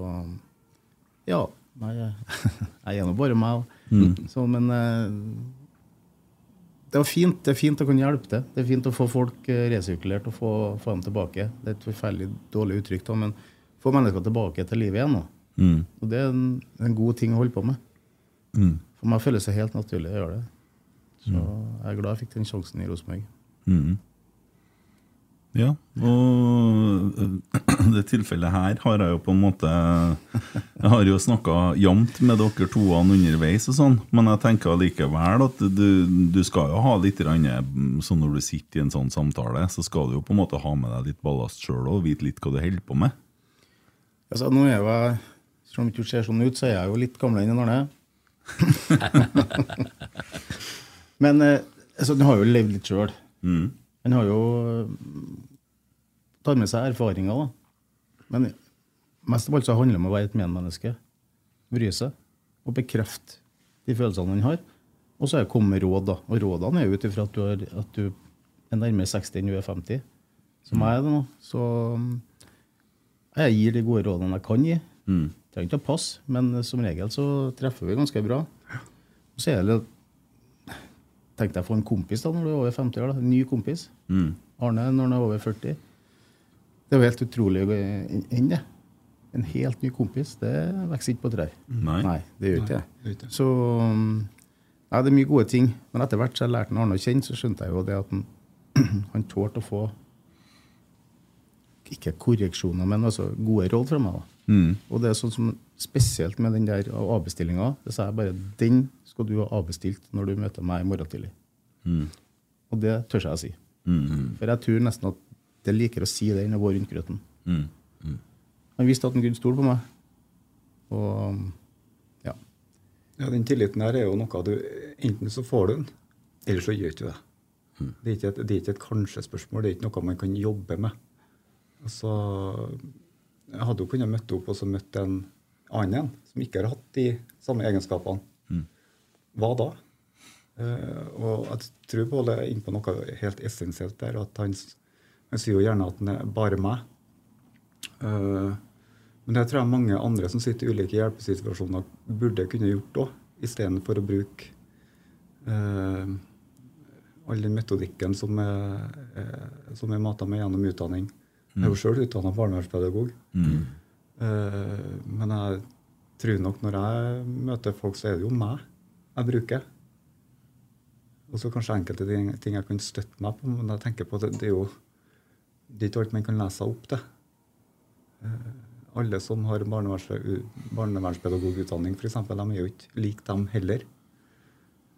S3: ja. Nei, jeg, jeg er nå bare meg. Mm. Så, men eh, det var fint, det er fint å kunne hjelpe til. Det er fint å få folk eh, resirkulert og få, få dem tilbake. Det er et forferdelig dårlig uttrykk, da, men få mennesker tilbake til livet igjen.
S1: Mm.
S3: Og det er en, en god ting å holde på med.
S1: Mm.
S3: For meg føles det helt naturlig å gjøre det. Så jeg er glad jeg fikk den sjansen i Rosenborg.
S1: Mm. Ja, og øh, det tilfellet her har jeg jo på en måte Jeg har jo snakka jevnt med dere toene underveis, og sånn, men jeg tenker allikevel at du, du skal jo ha litt sånn når du sitter i en sånn samtale, så skal du jo på en måte ha med deg litt ballast sjøl og vite litt hva du holder på med.
S3: Altså, nå er jo jeg, Selv om det ikke ser sånn ut, så er jeg jo litt gamlere enn Arne. Men eh, altså, du har jo levd litt sjøl.
S1: Mm.
S3: Han har jo eh, tatt med seg erfaringer, da. Men mest av alt så handler det om å være et medmenneske. Bry seg. Og bekrefte de følelsene han har. Og så er det komme råd, da. Og rådene er jo ut ifra at, at du er nærmere 60 enn du er 50. Som jeg er det nå. Så mm, jeg gir de gode rådene jeg kan gi.
S1: Mm.
S3: Trenger ikke å passe, men som regel så treffer vi ganske bra. Og så er det Tenk deg å få en kompis da når du er over 50 år. da, En ny kompis.
S1: Mm.
S3: Arne når han er over 40. Det er jo helt utrolig enn det. En helt ny kompis. Det vokser ikke på trær.
S1: Nei.
S3: ikke
S4: det gjør ikke det.
S3: Så um, ja, det er mye gode ting. Men etter hvert så jeg lærte han Arne å kjenne, så skjønte jeg jo det at han, han tålte å få ikke korreksjoner, men altså gode råd fra meg. da.
S1: Mm.
S3: Og det er sånn som spesielt med den der avbestillinga. Det sa jeg bare den skal du ha avbestilt når du møter meg i morgen tidlig.
S1: Mm.
S3: Og det tør jeg å si.
S1: Mm.
S3: For jeg tror nesten at det liker å si det enn å gå rundt grøten. Han visste at han kunne stole på meg. Og ja.
S4: Ja, Den tilliten her er jo noe du Enten så får du den, eller så gjør du det. Det er ikke et, det er ikke et kanskje-spørsmål, det er ikke noe man kan jobbe med. Altså, jeg hadde jo kunnet møtt opp og så møtt en annen en som ikke har hatt de samme egenskapene. Hva da? Uh, og jeg tror Pål er inne på noe helt essensielt der. at Han, han sier jo gjerne at han er bare meg. Uh, men det tror jeg mange andre som sitter i ulike hjelpesituasjoner, burde kunne gjort òg, istedenfor å bruke uh, all den metodikken som er, er, som er mata med gjennom utdanning. Jeg er jo sjøl utdanna barnevernspedagog. Eh, men jeg tror nok når jeg møter folk, så er det jo meg jeg bruker. Og så kanskje enkelte ting, jeg kan støtte meg på, men jeg tenker på det, det er jo det er ikke alt man kan lese seg opp til. Eh, alle som har barneverns- barnevernspedagogutdanning, f.eks., de er jo ikke lik dem heller.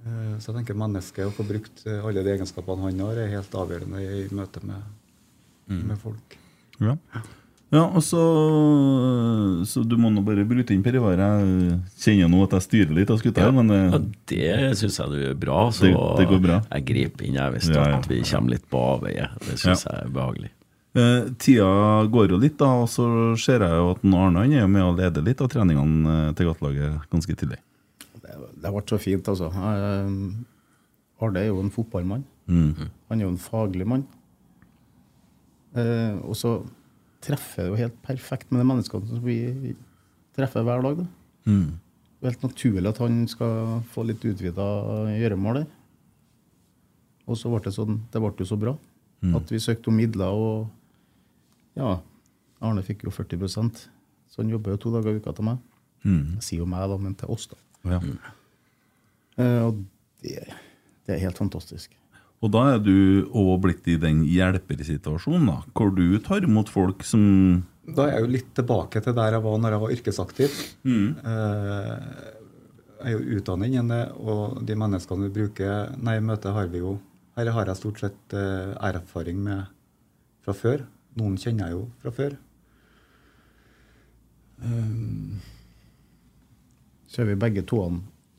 S4: Eh, Så jeg tenker mennesket å få brukt alle de egenskapene han har, er helt avgjørende i møte med, med folk.
S1: Ja. ja, og så Så du må nå bare bryte inn, Per Ivar. Jeg kjenner nå at jeg styrer litt av skuta, Ja, men
S2: Ja,
S1: det,
S2: det syns jeg du gjør bra. Så
S1: Det- det går bra.
S2: jeg griper inn jeg, hvis
S1: Ja, ja.
S2: at vi kommer litt på avveie. Det syns jeg er behagelig.
S1: eh, tida går jo litt, da, og så ser jeg jo at Arne han er med og leder litt av treningene eh, til gatelaget ganske tidlig.
S3: Det, det ble så fint, altså. Arne er jo en fotballmann.
S1: Mm.
S3: Han er jo en faglig mann. Eh, og så treffer det jo helt perfekt med de menneskene som vi treffer hver dag. Da.
S1: Mm.
S3: Det er helt naturlig at han skal få litt utvida gjøremål der. Og så ble det sånn, det ble jo så bra at vi søkte om midler, og ja, Arne fikk jo 40% så han jobber jo to dager i uka til meg.
S1: Mm.
S3: Jeg sier jo meg, da, men til oss, da.
S1: Ja.
S3: Eh, og det, det er helt fantastisk.
S1: Og da er du òg blitt i den hjelpersituasjonen, da, hvor du tar imot folk som
S4: Da er jeg jo litt tilbake til der jeg var når jeg var yrkesaktiv. Mm. jeg er jo utdannet innen det, og de menneskene vi bruker Nei, møtet har vi jo Her har jeg stort sett eh, erfaring med fra før. Noen kjenner jeg jo fra før.
S3: Så er vi begge to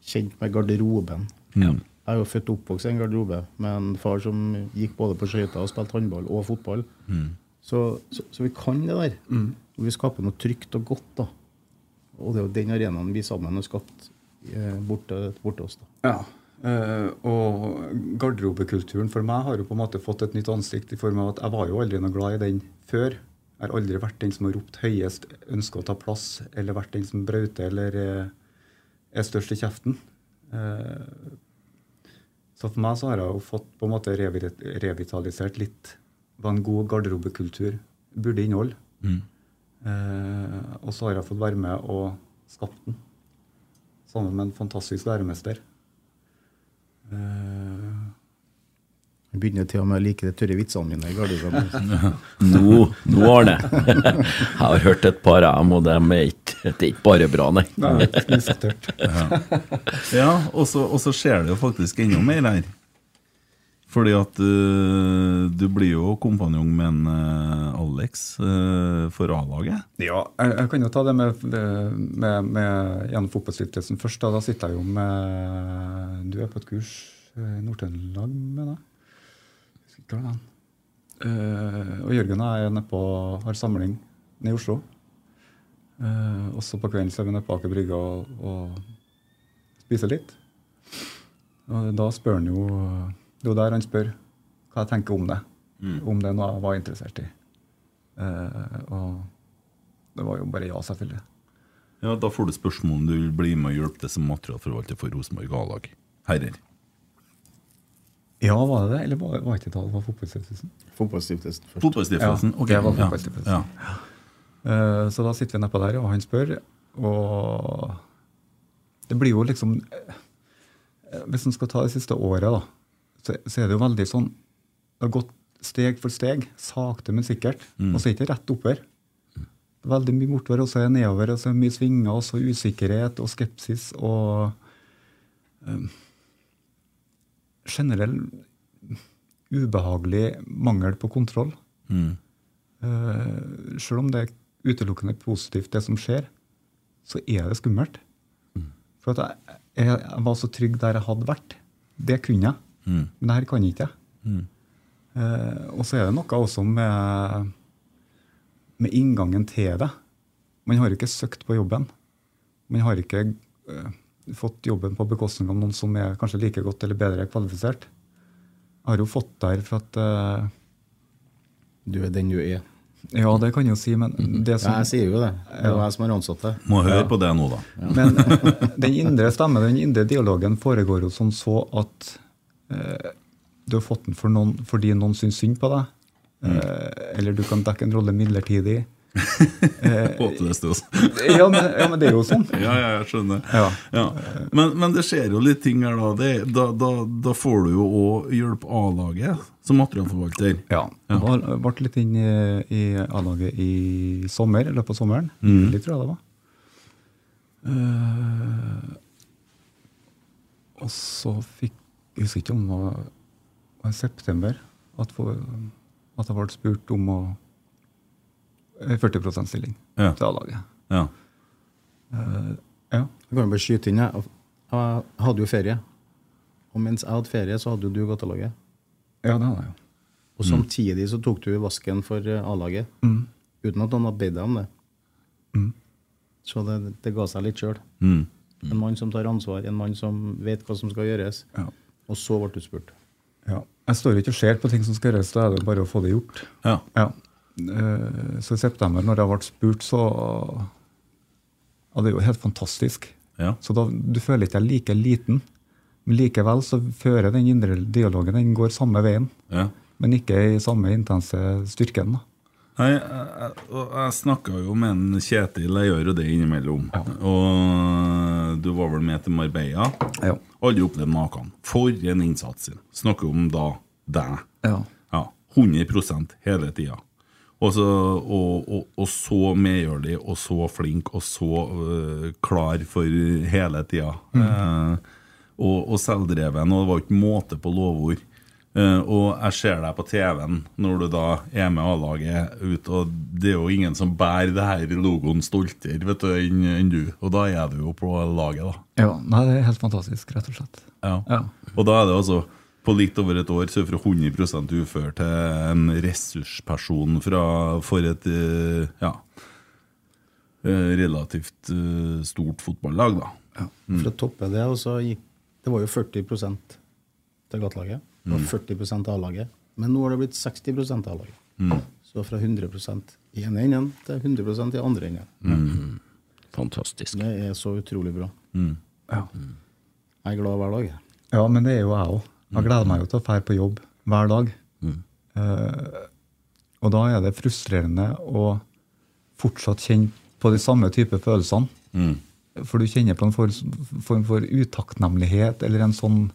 S3: kjent med garderoben.
S1: Mm.
S3: Jeg er jo født og oppvokst i en garderobe med en far som gikk både på skøyter og spilte håndball og fotball. Så, så, så vi kan det der. Og vi skaper noe trygt og godt. da. Og det er jo den arenaen vi sammen har skapt eh, borte, borte oss. da.
S4: Ja. eh, og garderobekulturen for meg har jo på en måte fått et nytt ansikt i form av at jeg var jo aldri noe glad i den før. Jeg har aldri vært den som har ropt høyest, ønska å ta plass, eller vært den som brauter eller eh, er størst i kjeften. Eh, så for meg så har jeg jo fått på en måte revitalisert litt hva en god garderobekultur burde inneholde. Eh, og så har jeg fått være med og skapt den, sammen med en fantastisk læremester. Eh,
S3: Jeg begynner til og med å like de tørre vitsene mine i garderoben.
S2: Nå, nå Arne. Jeg har hørt et par av dem, og de er ikke, det er ikke bare bra, nei.
S4: Nei.
S1: Ja, og så skjer det jo faktisk enda mer her. Fordi at uh, du blir jo kompanjong med en uh, Alex uh, for A-laget.
S4: Ja, jeg, jeg kan jo ta det med, med, med gjennom Fotballstiftelsen først. Da, da sitter jeg jo med Du er på et kurs i Nord-Trøndelag, mener jeg. Og Jørgen og jeg er nede på, har samling nede i Oslo. Eh, også på kvelden så er vi nede på Aker Brygge og, og spiser litt. Og da spør han jo Det er jo der han spør hva jeg tenker om det. Om det er noe jeg var interessert i. Eh, og det var jo bare ja, selvfølgelig.
S1: Ja, Da får du spørsmål om du vil bli med og hjelpe til som materialforvalter for Rosenborg A-lag. Herrer.
S4: Ja, var det det? Eller var, var ikke det det var Fotballstiftelsen?
S3: Fotballstiftelsen først.
S1: Fotballstiftelsen.
S4: Ja,
S1: ok,
S4: det var
S1: ja,
S4: fotballstiftelsen.
S1: Ja.
S4: Eh, så da sitter vi nedpå der, og han spør, og det blir jo liksom eh, Hvis en skal ta det siste året, da, så, så er det jo veldig sånn Det har gått steg for steg, sakte, men sikkert. Og så er det ikke rett oppover. veldig mye bortover, og så er det nedover. Og så er det mye svinger, og så usikkerhet og skepsis og um, generell ubehagelig mangel på kontroll.
S1: Mm.
S4: Uh, selv om det er utelukkende positivt, det som skjer, så er det skummelt. For at jeg, jeg, jeg var så trygg der jeg hadde vært. Det kunne jeg.
S1: Mm.
S4: Men det her kan ikke jeg. Eh, og så er det noe også med, med inngangen til det. Man har ikke søkt på jobben. Man har ikke eh, fått jobben på bekostning av noen som er kanskje like godt eller bedre kvalifisert. Jeg har jo fått der for at eh,
S3: Du er den du er.
S4: Ja, det kan jeg jo si, men det som
S3: Ja, jeg sier jo det. Det er jo jeg som har ansatt det.
S1: Må høre på det nå, da.
S4: Men den indre stemme, den indre dialogen foregår jo som så at eh, du har fått den for noen, fordi noen syns synd på deg. Eh, eller du kan dekke en rolle midlertidig.
S1: Håpløst, altså.
S4: Ja men, ja, men det er jo sånn.
S1: Ja, ja, jeg skjønner.
S4: Ja.
S1: Ja. Men, men det skjer jo litt ting her, da. Det, da, da. Da får du jo òg hjelp A-laget som materialforvalter.
S4: Ja. Jeg ble litt inn i, A-laget i sommer, i løpet av sommeren.
S1: Mm.
S4: Litt, tror jeg det var. Uh, og så fikk Jeg husker ikke om det var, i september at, for, at jeg ble spurt om å 40 stilling
S1: Ja.
S4: til A-laget.
S1: Ja.
S4: Uh, ja.
S3: Jeg kan bare skyte inn, jeg. Jeg hadde jo ferie. Og mens jeg hadde ferie, så hadde jo du gatelaget.
S4: ja, det hadde jeg jo.
S3: Og samtidig så tok du vasken for eh, A-laget.
S4: Mm.
S3: Uten at noen hadde bedt deg om det.
S4: Mm.
S3: Så det, det ga seg litt sjøl.
S1: Mm.
S3: En mann som tar ansvar, en mann som vet hva som skal gjøres.
S4: Ja.
S3: Og så ble du spurt.
S4: Ja. Jeg står ikke og ser på ting som skal gjøres, da er det bare å få det gjort.
S1: Ja.
S4: Ja. Eh, Så i september, når jeg ble spurt, så Ja, det er jo helt fantastisk.
S1: Ja.
S4: Så da, du føler ikke deg like liten. Men likevel så fører den indre dialogen den går samme veien,
S1: ja.
S4: men ikke i samme intense styrken. da.
S1: Nei, jeg, jeg, jeg snakka jo med en Kjetil, jeg gjør jo det innimellom. Og du var vel med til Marbella.
S4: Ja.
S1: Aldri opplevd maken. For en innsats. Snakker om da deg.
S4: Ja.
S1: Ja, 100 hele tida. Og, så, og, og, og så medgjørlig og så flink og så uh, klar for hele tida. Eh, og, og selvdreven, og det var ikke måte på lovord. Uh, og jeg ser deg på TV-en når du da er med A-laget ut, og det er jo ingen som bærer det her logoen stoltere vet du, enn enn du. Og da er du jo på laget, da.
S4: ja. Nei, det er helt fantastisk, rett og slett.
S1: Ja.
S4: Ja.
S1: Og da er det altså på litt over et år så er det fra 100% ufør til en ressursperson fra, for et eh, ja, eh, relativt eh, stort fotballag, da.
S3: For å toppe det, og så gikk Det var jo 40 til gatelaget. Og 40 A-laget. Men nå har det blitt 60 A-laget. Så fra 100% i ene enden til 100% i andre enden.
S2: Fantastisk.
S3: Det er så utrolig bra.
S4: Ja.
S3: Jeg er glad hver dag.
S4: Ja, men det er jo jeg òg. Jeg gleder meg jo til å dra på jobb hver dag. Eh, og da er det frustrerende å fortsatt kjenne på de samme type følelsene. For du kjenner på en for- form for utakknemlighet eller en sånn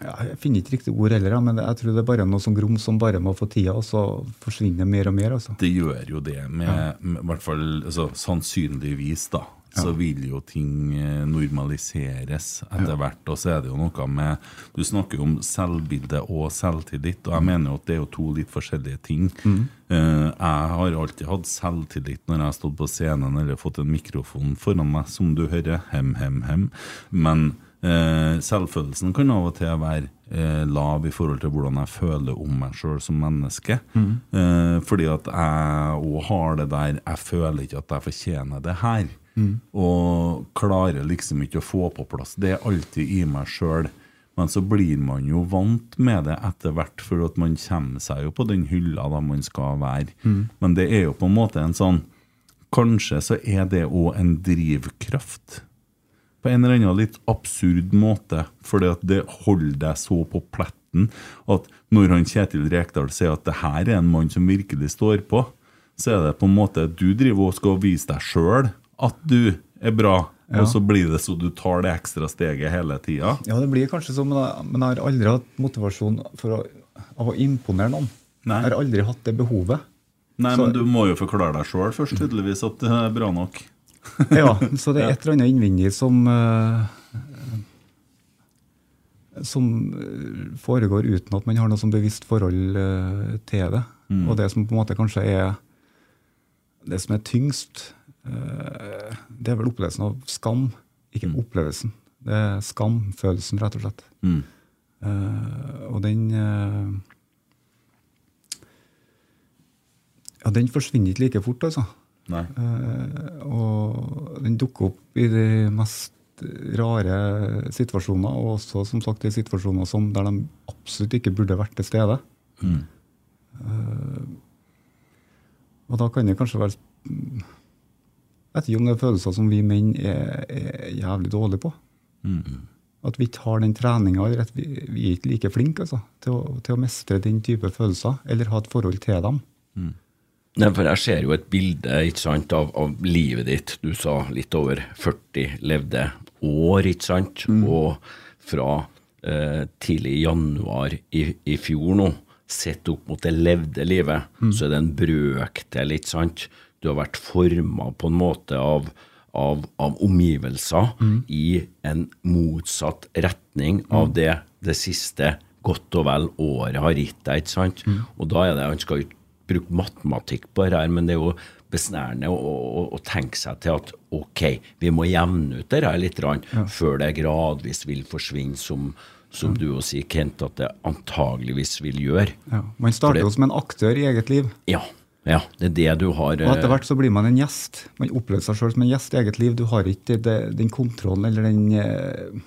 S4: ja, Jeg finner ikke riktig ord heller, men jeg tror det er bare noe som grums som bare må få tida, og så forsvinner mer og mer. altså.
S1: Det gjør jo det, med, med hvert fall altså, sannsynligvis, da. Så vil jo ting eh, normaliseres etter hvert. Og så er det jo noe med Du snakker jo om selvbilde og selvtillit, og jeg mener jo at det er jo to litt forskjellige ting. Eh, jeg har alltid hatt selvtillit når jeg har stått på scenen eller fått en mikrofon foran meg, som du hører. Hem, hem, hem. Men selvfølelsen kan av og til være eh, lav i forhold til hvordan jeg føler om meg sjøl som menneske. Eh, fordi at jeg òg har det der Jeg føler ikke at jeg fortjener det her. Og klarer liksom ikke å få på plass det er alltid i meg sjøl. Men så blir man jo vant med det etter hvert, for at man kommer seg jo på den hylla da man skal være. Men det er jo på en måte en sånn Kanskje så er det òg en drivkraft på en eller annen litt absurd måte, fordi at det holder deg så på pletten at når han Kjetil Rekdal sier at det her er en mann som virkelig står på, så er det på en måte du driver og skal vise deg sjøl at du er bra, og så blir det så du tar det ekstra steget hele tida.
S4: Ja, det blir kanskje sånn, men jeg har aldri hatt motivasjon for å, av å imponere noen.
S1: Nei.
S4: Jeg har aldri hatt det behovet.
S1: Nei,
S4: Så-
S1: men du må jo forklare deg sjøl først, tydeligvis, at det er bra nok.
S4: Ja, så det er et eller annet innvendig som eh, Som eh, foregår uten at man har noe sånn bevisst forhold eh, til det. Og det som på en måte kanskje er det som er tyngst, det er vel opplevelsen av skam. Ikke opplevelsen. Det er skamfølelsen, rett og slett.
S1: Mm.
S4: Og den Ja, den forsvinner ikke like fort, altså. Eh, og den dukker opp i de mest rare situasjoner, og også som sagt i situasjoner som der de absolutt ikke burde vært til stede.
S1: Mm.
S4: Uh, og da kan det kanskje være mm, Jeg vet ikke om det er følelser som vi menn er, er jævlig dårlige på.
S1: Mm.
S4: At vi ikke har den treninga, eller at vi, vi er ikke like flinke altså, til, å, til å mestre den type følelser, eller ha et forhold til dem.
S2: Nei, for jeg ser jo et bilde ikke sant, av, av livet ditt. Du sa litt over 40 levde år, ikke sant? Og fra eh, tidlig januar i, i fjor nå, sett opp mot det levde livet, så er det en brøkdel, ikke sant? Du har vært forma på en måte av, av, av omgivelser i en motsatt retning av det det siste godt og vel året har gitt deg, ikke sant? Og da er det, han skal jo bruke matematikk på det her, men det er jo besnærende å, å, å tenke seg til at ok, vi må jevne ut det her litt, rann, før det gradvis vil forsvinne, som, som du jo sier, Kent, at det antageligvis vil gjøre.
S4: Ja. Man starter jo som en aktør i eget liv.
S2: Ja, ja, det er det du har
S4: Og etter
S2: eh,
S4: hvert så blir man en gjest. Man opplever seg sjøl som en gjest i eget liv. Du har ikke det, den kontrollen eller den eh,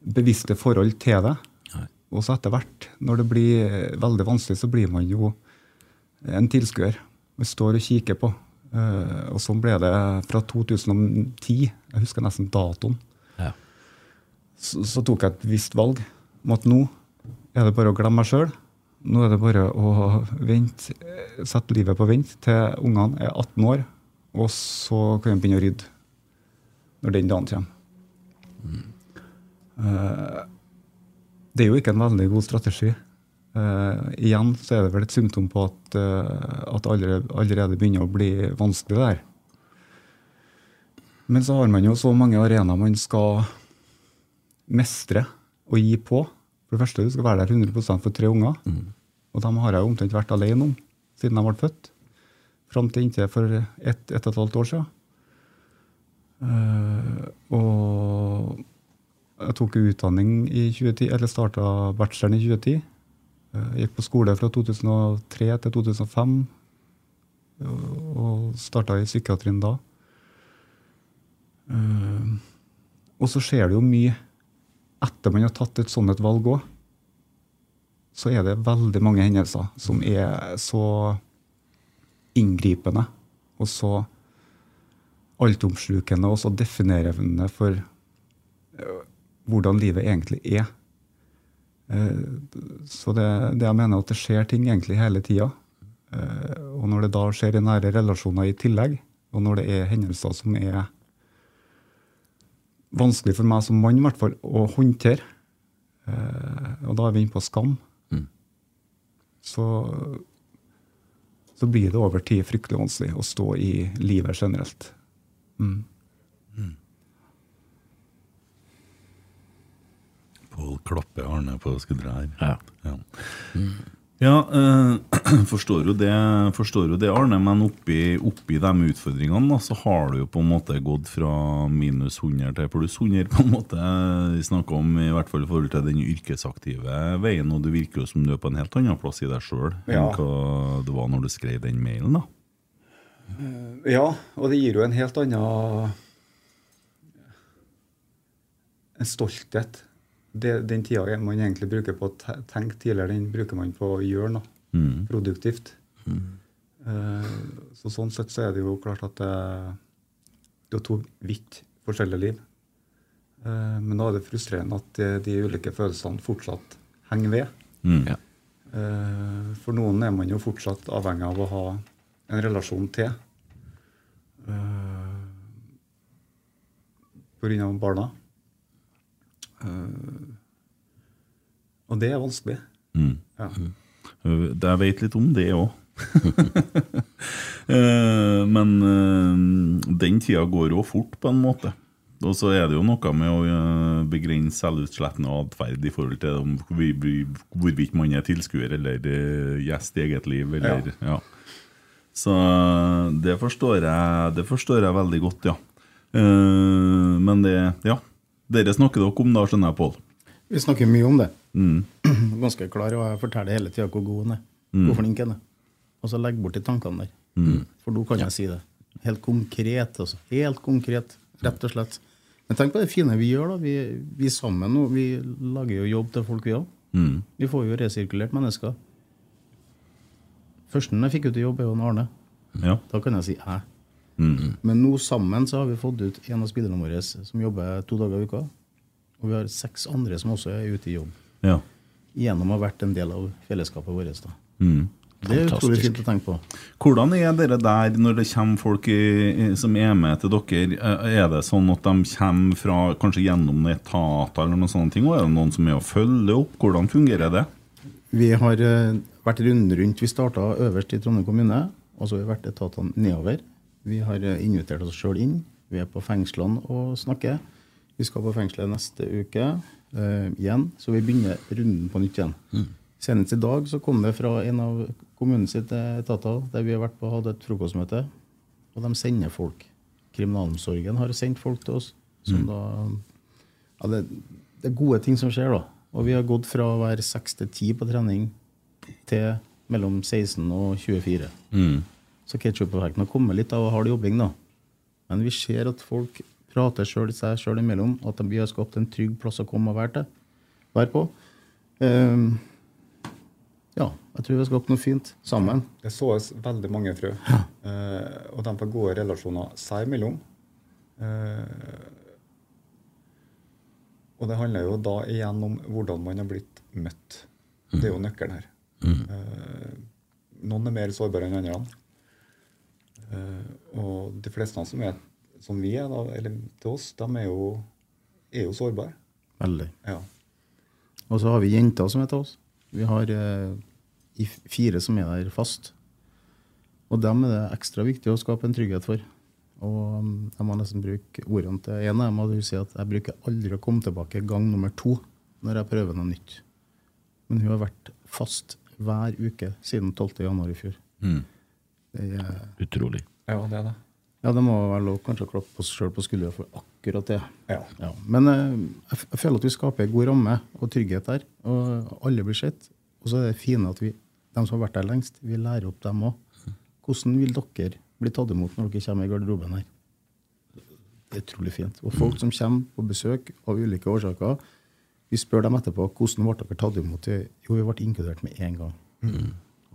S4: bevisste forhold til det.
S2: Nei.
S4: Og så etter hvert, når det blir eh, veldig vanskelig, så blir man jo en tilskuer. vi står og kikker på. Uh, og sånn ble det fra 2010. Jeg husker nesten datoen.
S2: ja.
S4: Så, så tok jeg et visst valg om at nå er det bare å glemme meg sjøl. Nå er det bare å vente, sette livet på vent til ungene er 18 år, og så kan vi begynne å rydde når den dagen kommer. Eh, det er jo ikke en veldig god strategi. Eh, igjen så er det vel et symptom på at, uh, at allerede, allerede begynner å bli vanskelig der. Men så har man jo så mange arenaer man skal mestre og gi på. For det første, du skal være der 100% for tre unger. Og dem har jeg jo omtrent vært alene om siden de ble født. Fram til inntil for ett, ett og et halvt år siden. Uh, og jeg tok utdanning i 2010, eller starta bacheloren i 2010. Eh, gikk på skole fra 2003 til 2005. Og, og starta i psykiatrien da. Eh, og så skjer det jo mye etter man har tatt et sånt et valg òg. Så er det veldig mange hendelser som er så inngripende og så altomslukende og så definerende for eh, hvordan livet egentlig er. Eh, Så det, det jeg mener at det skjer ting egentlig hele tida. Eh, Og når det da skjer i nære relasjoner i tillegg, og når det er hendelser som er vanskelig for meg som mann i hvert fall, å håndtere, eh, og da er vi inne på skam,
S2: Mm.
S4: så, så blir det over tid fryktelig vanskelig å stå i livet generelt. Mm.
S1: Pål klapper Arne på skuldra her.
S2: Ja.
S1: Ja, ja eh, forstår, jo det, forstår jo det, Arne, men oppi, oppi de utfordringene da, så har du jo på en måte gått fra minus 100 til pluss 100, på en måte. Vi snakker om i hvert fall i forhold til den yrkesaktive veien, og du virker jo som du er på en helt annen plass i deg sjøl
S4: Ja.
S1: enn hva det var når du skrev den mailen. da.
S4: Ja, og det gir jo en helt annen En stolthet. Det, den tida man egentlig bruker på å tenke tidligere, den bruker man på å gjøre noe
S1: Mm.
S4: produktivt. Eh, så sånn sett så er det jo klart at det, det er to vidt forskjellige liv. Uh, men da er det frustrerende at de, de ulike følelsene fortsatt henger ved.
S1: Mm.
S2: Ja.
S4: Uh, For noen er man jo fortsatt avhengig av å ha en relasjon til. eh, På grunn av barna. Eh, Og det er vanskelig.
S1: Mm.
S4: Ja.
S1: Jeg vet litt om det òg. Eh, Men eh, den tida går òg fort, på en måte. Og så er det jo noe med å begrense selvutslettende atferd i forhold til om hvor- hvor- hvorvidt man er tilskuer eller gjest i eget liv. Eller, ja. Så eh, det forstår, jeg, det forstår jeg veldig godt, ja. Men det Ja. Dere snakker dere om da, skjønner jeg, Pål.
S3: Vi snakker mye om det.
S1: Mm.
S3: Ganske klar, og jeg forteller hele tida hvor god han er. Hvor flink han er. Og så legg bort de tankene der. For nå kan jeg si det. Helt konkret, altså. Helt konkret, rett og slett. Men tenk på det fine vi gjør, da. Vi, vi sammen nå, vi lager jo jobb til folk, vi òg.
S1: Mm.
S3: Vi får jo resirkulert mennesker. Førsten jeg fikk ut i jobb, er jo Arne.
S1: Ja.
S3: Da kan jeg si jeg.
S1: Mm.
S3: Men nå sammen så har vi fått ut en av spillerne våre som jobber to dager i uka. Og vi har seks andre som også er ute i jobb.
S1: ja.
S3: Gjennom å ha vært en del av fellesskapet vårt. da.
S1: Mm.
S3: Det er utrolig fint å tenke på.
S1: Hvordan er dere der når det kommer folk i, som er med til dere? Eh, Er det sånn at de kommer fra kanskje gjennom etater eller noen sånne ting? Og er det noen som er å følge opp? Hvordan fungerer det?
S3: Vi har eh, vært runden rundt. Vi starta øverst i Trondheim kommune, og så har vi vært etatene nedover. Vi har eh, invitert oss sjøl inn. Vi er på fengslene og snakker. Vi skal på fengselet neste uke uh, igjen, så vi begynner runden på nytt igjen. Senest i dag så kom det fra en av kommunens etater der vi har vært på og hatt et frokostmøte, og de sender folk. Kriminalomsorgen har sendt folk til oss. Som da, ja, det, det er gode ting som skjer, da. Og vi har gått fra å være 6 til 10 på trening til mellom 16 og 24. Så ketsjup-effekten har kommet litt av hard jobbing, da. Men vi ser at folk prater selv, seg sjøl imellom, at de vi har skapt en trygg plass å komme og være, til, være på. Um, ja, jeg tror vi har skapt noe fint sammen.
S4: Det såes veldig mange frø, eh, og de får gode relasjoner seg imellom. Uh, og det handler jo da igjen om hvordan man har blitt møtt. Det er jo nøkkelen her. Eh, noen er mer sårbare enn andre. Eh, og de fleste som er som vi er, da, eller til oss, de er jo, er jo sårbare.
S3: Veldig.
S4: Ja.
S3: Og så har vi jenter som er til oss. Vi har eh, fire som er der fast. Og dem er det ekstra viktig å skape en trygghet for. Og um, jeg må nesten bruke ordene til en av dem. Si at jeg bruker aldri å komme tilbake gang nummer to når jeg prøver noe nytt. Men hun har vært fast hver uke siden 12. januar i fjor. Det er,
S2: Utrolig.
S4: ja, det er det.
S3: ja, det må være lov kanskje å klappe oss sjøl på skuldra for akkurat det.
S4: Ja.
S3: Ja, men eh, jeg, jeg føler at vi skaper en god ramme og trygghet der. Og alle blir sett. Og så er det fine at vi, de som har vært der lengst, vi lærer opp dem òg. Hvordan vil dere bli tatt imot når dere kommer i garderoben her? Det er utrolig fint. Og folk som kommer på besøk av ulike årsaker, vi spør dem etterpå hvordan ble dere tatt imot. Jo, vi ble inkludert med en gang.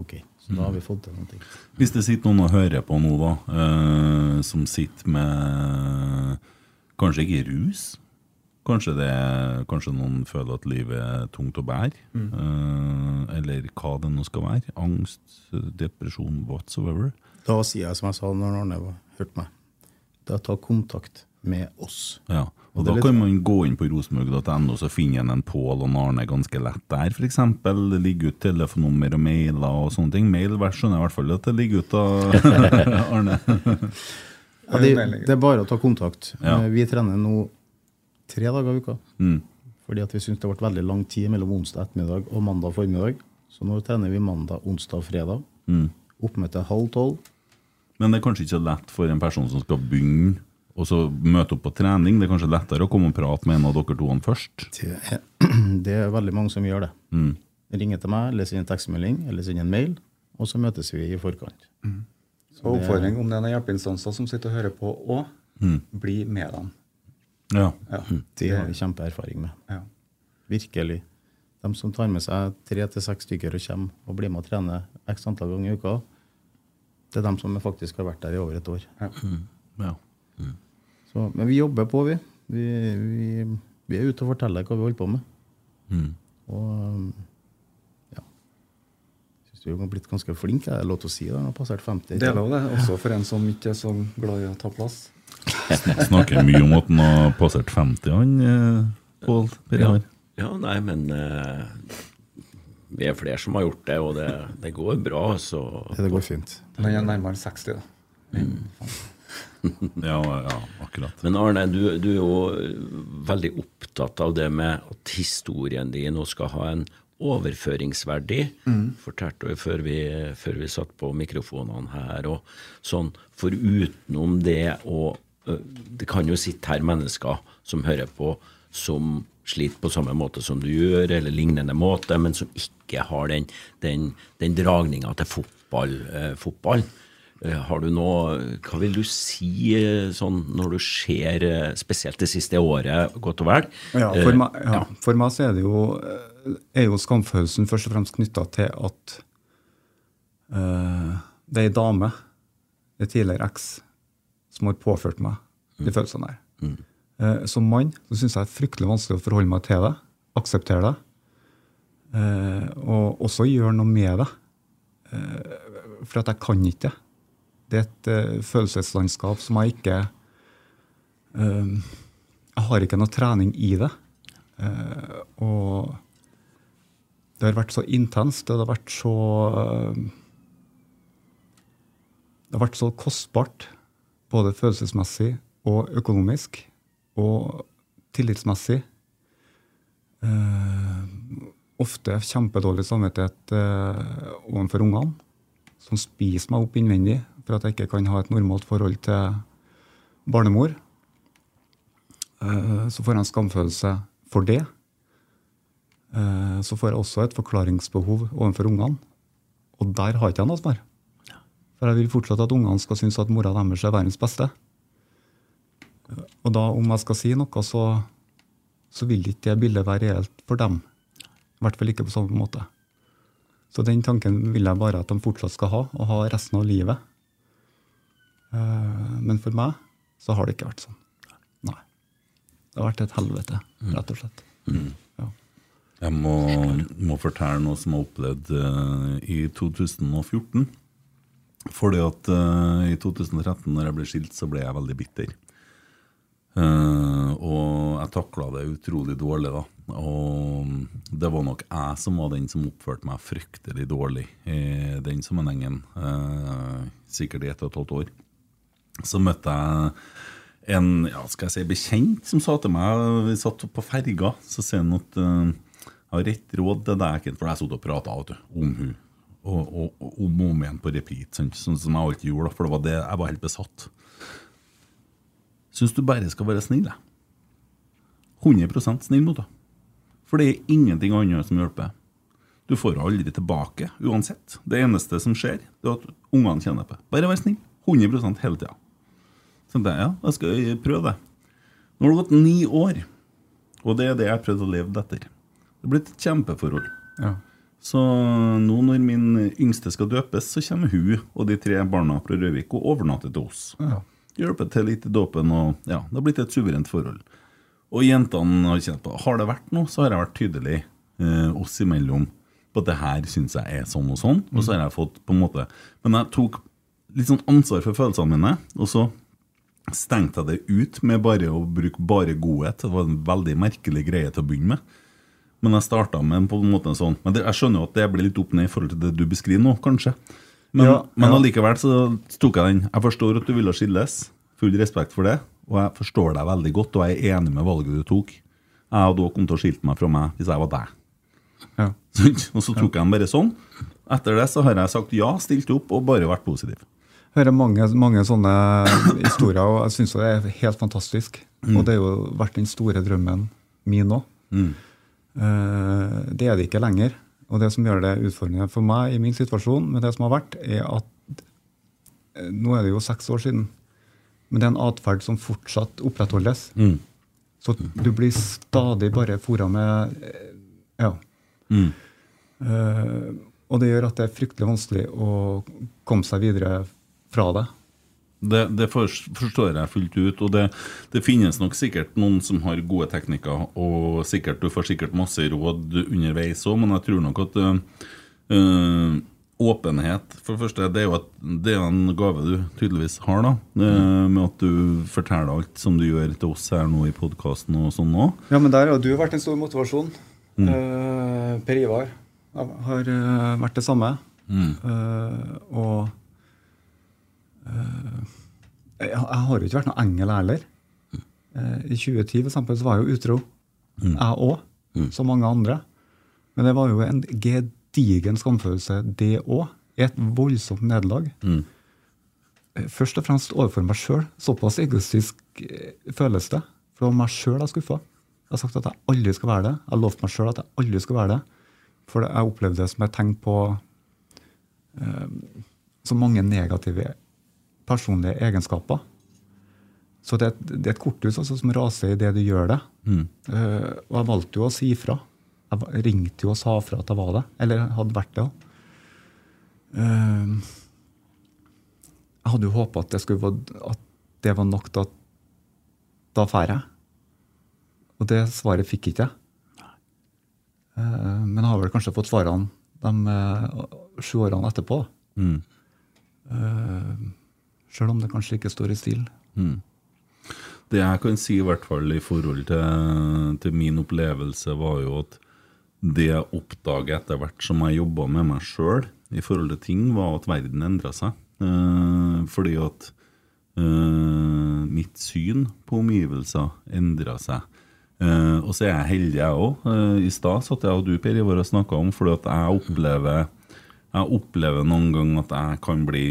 S3: Ok, så da har vi fått til noe.
S1: Hvis det sitter noen og hører på nå, da, eh, som sitter med kanskje ikke rus Kanskje, det, kanskje noen føler at livet er tungt å bære. eh, eller hva det nå skal være. Angst, depresjon, whatsoever.
S3: Da sier jeg som jeg sa når Arne hørte meg. Da ta kontakt med oss.
S1: Ja. Og,
S3: Og
S1: da
S3: litt-
S1: kan man gå inn på rosenborg.no, så finner en en Pål og en Arne ganske lett der, f.eks. Det ligger ut telefonnummer og mailer og sånne ting. Mail skjønner jeg i hvert fall at det ligger ut av Arne.
S3: Ja, det, det er bare å ta kontakt.
S1: Ja.
S3: Eh, Vi trener nå tre dager i uka.
S1: Mm.
S3: Fordi at vi syns det ble veldig lang tid mellom onsdag ettermiddag og mandag formiddag. Så nå trener vi mandag, onsdag og fredag.
S1: Mm.
S3: Oppmøte halv tolv.
S1: Men det er kanskje ikke så lett for en person som skal begynne og så møte opp på trening. Det er kanskje lettere å komme og prate med en av dere to først.
S3: Det er, det er veldig mange som gjør det.
S1: Mm.
S3: Ringer til meg, eller sender en tekstmelding eller sender en mail, og så møtes vi i forkant.
S4: Så oppfordring om det er noen hjelpeinstanser som sitter og hører på òg, bli med dem.
S1: Ja.
S4: Ja.
S3: Det har vi kjempeerfaring med.
S4: Ja.
S3: Virkelig. De som tar med seg tre til seks stykker og kommer og blir med og trener x antall ganger i uka, det er de som faktisk har vært der i over et år.
S4: Ja.
S1: ja.
S3: Så, men vi jobber på, vi. Vi, vi, vi er ute og forteller hva vi holder på med.
S1: Mm.
S3: Og ja. Syns vi har blitt ganske flinke, er det lov til å si det? Har passert 50.
S4: Det er lov, det, også for en som ikke er så glad i å ta plass.
S1: Snakker mye om at han har passert 50, han eh, Pål Per
S2: Ja, ja nei, men uh, Vi er flere som har gjort det, og det, det går bra. Så
S3: Det går fint.
S4: Men jeg er nærmere 60, da.
S1: Ja, ja, akkurat.
S2: Men Arne, du, du er jo veldig opptatt av det med at historien din nå skal ha en overføringsverdi. Fortalte du før vi, før vi satt på mikrofonene her. og sånn, For utenom det og Det kan jo sitte her mennesker som hører på, som sliter på samme måte som du gjør, eller lignende måte, men som ikke har den, den, den dragninga til fotball. Eh, fotball. Eh, Har du noe, Hva vil du si eh, sånn når du ser eh, spesielt det siste året, godt og vel?
S4: Ja, for, meg, ja, for meg så er det jo, er jo skamfølelsen først og fremst knytta til at uh, det er ei dame, en tidligere eks, som har påført meg de følelsene der. Eh, som mann så syns jeg det er fryktelig vanskelig å forholde meg til det, akseptere det, uh, og også gjøre noe med det. For at jeg kan ikke det. Det er et uh, følelseslandskap som jeg ikke uh, Jeg har ikke noe trening i det. Uh, og det har vært så intenst, det har vært så Det har vært så kostbart, både følelsesmessig og økonomisk, og tillitsmessig. Ofte kjempedårlig samvittighet overfor ungene, som spiser meg opp innvendig for at jeg ikke kan ha et normalt forhold til barnemor. Eh, Så får jeg en skamfølelse for det. Eh, Så får jeg også et forklaringsbehov overfor ungene. Og der har ikke jeg noe svar. For jeg vil fortsatt at ungene skal synes at mora deres er verdens beste. Og da, om jeg skal si noe, så, så vil ikke det bildet være reelt for dem. I hvert fall ikke på samme måte. Så den tanken vil jeg bare at de fortsatt skal ha, og ha resten av livet. Eh, Men for meg så har det ikke vært sånn. Nei. Det har vært et helvete, rett og slett. Ja.
S1: Jeg må, må fortelle noe som jeg opplevde eh, i 2014. Fordi at uh, i 2013, når jeg ble skilt, så ble jeg veldig bitter. Uh, og jeg takla det utrolig dårlig, da. Og det var nok jeg som var den som oppførte meg fryktelig dårlig i den sammenhengen. sikkert i ett og et halvt år. Så møtte jeg en ja, skal jeg si, bekjent som sa til meg Vi satt på ferga, så sier han at uh, jeg har rett råd til deg, for jeg satt og prata om hun og, og, og om og om igjen på repeat, sånn som jeg alltid gjorde, for det var det jeg var helt besatt. Syns du bare skal være snill, jeg. 100 snill mot henne. For det er ingenting annet som hjelper. Du får henne aldri tilbake uansett. Det eneste som skjer, det er at ungene kjenner på. Bare vær snill. 100 hele tida. Tenkte jeg ja, jeg skal prøve det. Nå har det gått ni år, og det er det jeg har prøvd å leve etter. Det er blitt et kjempeforhold.
S4: Ja.
S1: Så nå når min yngste skal døpes, så kommer hun og de tre barna fra Røvik og overnatter til oss.
S4: Ja.
S1: Hjelper til litt i dåpen, og ja, det har blitt et suverent forhold. Og jentene har kjent på Har det vært noe, så har jeg vært tydelig eh, oss imellom på at det her syns jeg er sånn og sånn. Og så har jeg fått på en måte Men jeg tok litt sånn ansvar for følelsene mine, og så stengte jeg det ut med bare å bruke bare godhet. Det var en veldig merkelig greie til å begynne med. Men jeg starta med på en måte en sånn Men det, jeg skjønner jo at det blir litt opp ned i forhold til det du beskriver nå, kanskje. Men,
S4: Ja,
S1: men
S4: ja.
S1: allikevel så tok jeg den. Jeg forstår at du ville skilles. Full respekt for det. Og jeg forstår deg veldig godt, og jeg er enig med valget du tok. Jeg hadde også kommet til å skilte meg fra meg hvis jeg var deg.
S4: Ja.
S1: Og så tok jeg den bare sånn. Etter det så har jeg sagt ja, stilt opp og bare vært positiv.
S4: Hører mange, mange sånne historier, og jeg syns det er helt fantastisk. Og det har jo vært den store drømmen min òg. Eh, det er det ikke lenger. Og det som gjør det utfordrende for meg i min situasjon med det som har vært, er at eh, nå er det jo seks år siden, men det er en atferd som fortsatt opprettholdes. Så du blir stadig bare fora med eh, Ja. Uh, og det gjør at det er fryktelig vanskelig å komme seg videre fra det.
S1: Det, det forstår jeg fullt ut. Og det, det finnes nok sikkert noen som har gode teknikker, og sikkert, du får sikkert masse råd underveis òg, men jeg tror nok at øh, åpenhet For det første, det er jo at, det er en gave du tydeligvis har, da. øh, med at du forteller alt som du gjør til oss her nå i podkasten og sånn òg.
S4: Ja, men der har du vært en stor motivasjon. Eh, per Ivar. Har eh, vært det samme. Eh, og eh, jeg, jeg har jo ikke vært noen engel heller. Eh, I 2010 for eksempel, så var jeg jo utro. Jeg òg, som mange andre. Men det var jo en gedigen skamfølelse, det òg. Et voldsomt nederlag. Mm. Først og fremst overfor meg sjøl. Såpass egoistisk eh, føles det. For det var meg sjøl jeg skuffa. Jeg har sagt at jeg aldri skal være det. Jeg har lovt meg sjøl at jeg aldri skal være det. For jeg opplevde det som et tegn på eh, så mange negative personlige egenskaper. Så det, er et- det er et korthus altså, som raser i det du gjør det. Eh, og jeg valgte jo å si ifra. Jeg ringte jo og sa fra at jeg var det. Eller hadde vært det òg. jeg hadde jo håpa at, at det var nok til at da drar jeg. Og det svaret fikk ikke jeg. Uh, men jeg har vel kanskje fått svarene de eh, sju årene etterpå.
S1: Mm.
S4: Uh, Sjøl om det kanskje ikke står i stil.
S1: Det jeg kan si, i hvert fall i forhold til, til min opplevelse, var jo at det jeg oppdaget etter hvert som jeg jobba med meg sjøl i forhold til ting, var at verden endra seg. Eh, fordi at eh, mitt syn på omgivelser endra seg. Eh, og så er jeg heldig, jeg òg. I stad satt jeg og du, Per Ivar, og snakka om fordi at jeg opplever jeg opplever noen ganger at jeg kan bli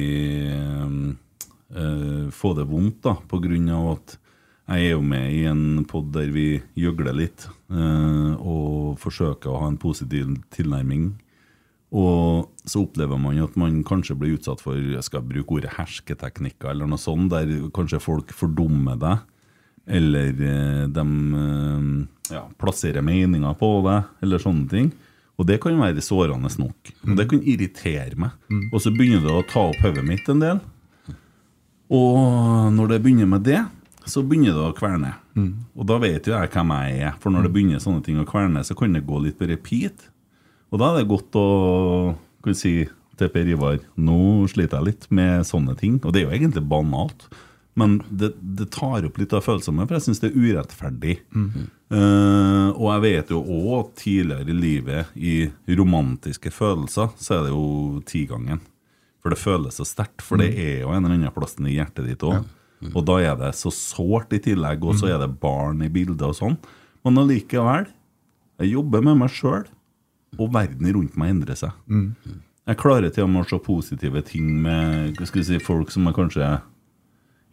S1: eh, Få det vondt, da, på grunn av at jeg er jo med i en pod der vi gjøgler litt uh, og forsøker å ha en positiv tilnærming. Og så opplever man at man kanskje blir utsatt for jeg skal bruke ordet hersketeknikker, eller noe sånt, der kanskje folk fordummer deg, eller eh, de ja, plasserer meninger på deg, eller sånne ting. Og det kan være sårende nok. Og det kan irritere meg. Og så begynner det å ta opp hodet mitt en del. Og når det begynner med det, så begynner det å kverne. Og da vet jo jeg hvem jeg er. For når det begynner sånne ting å kverne, så kan det gå litt på repeat. Og da er det godt å kan si til Per Ivar nå sliter jeg litt med sånne ting. Og det er jo egentlig banalt. Men det, det tar opp litt av følelsene, for jeg syns det er urettferdig. Eh, og jeg vet jo òg tidligere i livet, i romantiske følelser, så er det jo tigangen. For det føles så sterkt, for det er jo en eller annen plass i hjertet ditt òg. Og da er det så sårt i tillegg, og så er det barn i bildet og sånn. Men allikevel, jeg jobber med meg sjøl, og verden rundt meg endrer seg. Jeg klarer til og med å se positive ting med si, folk som jeg kanskje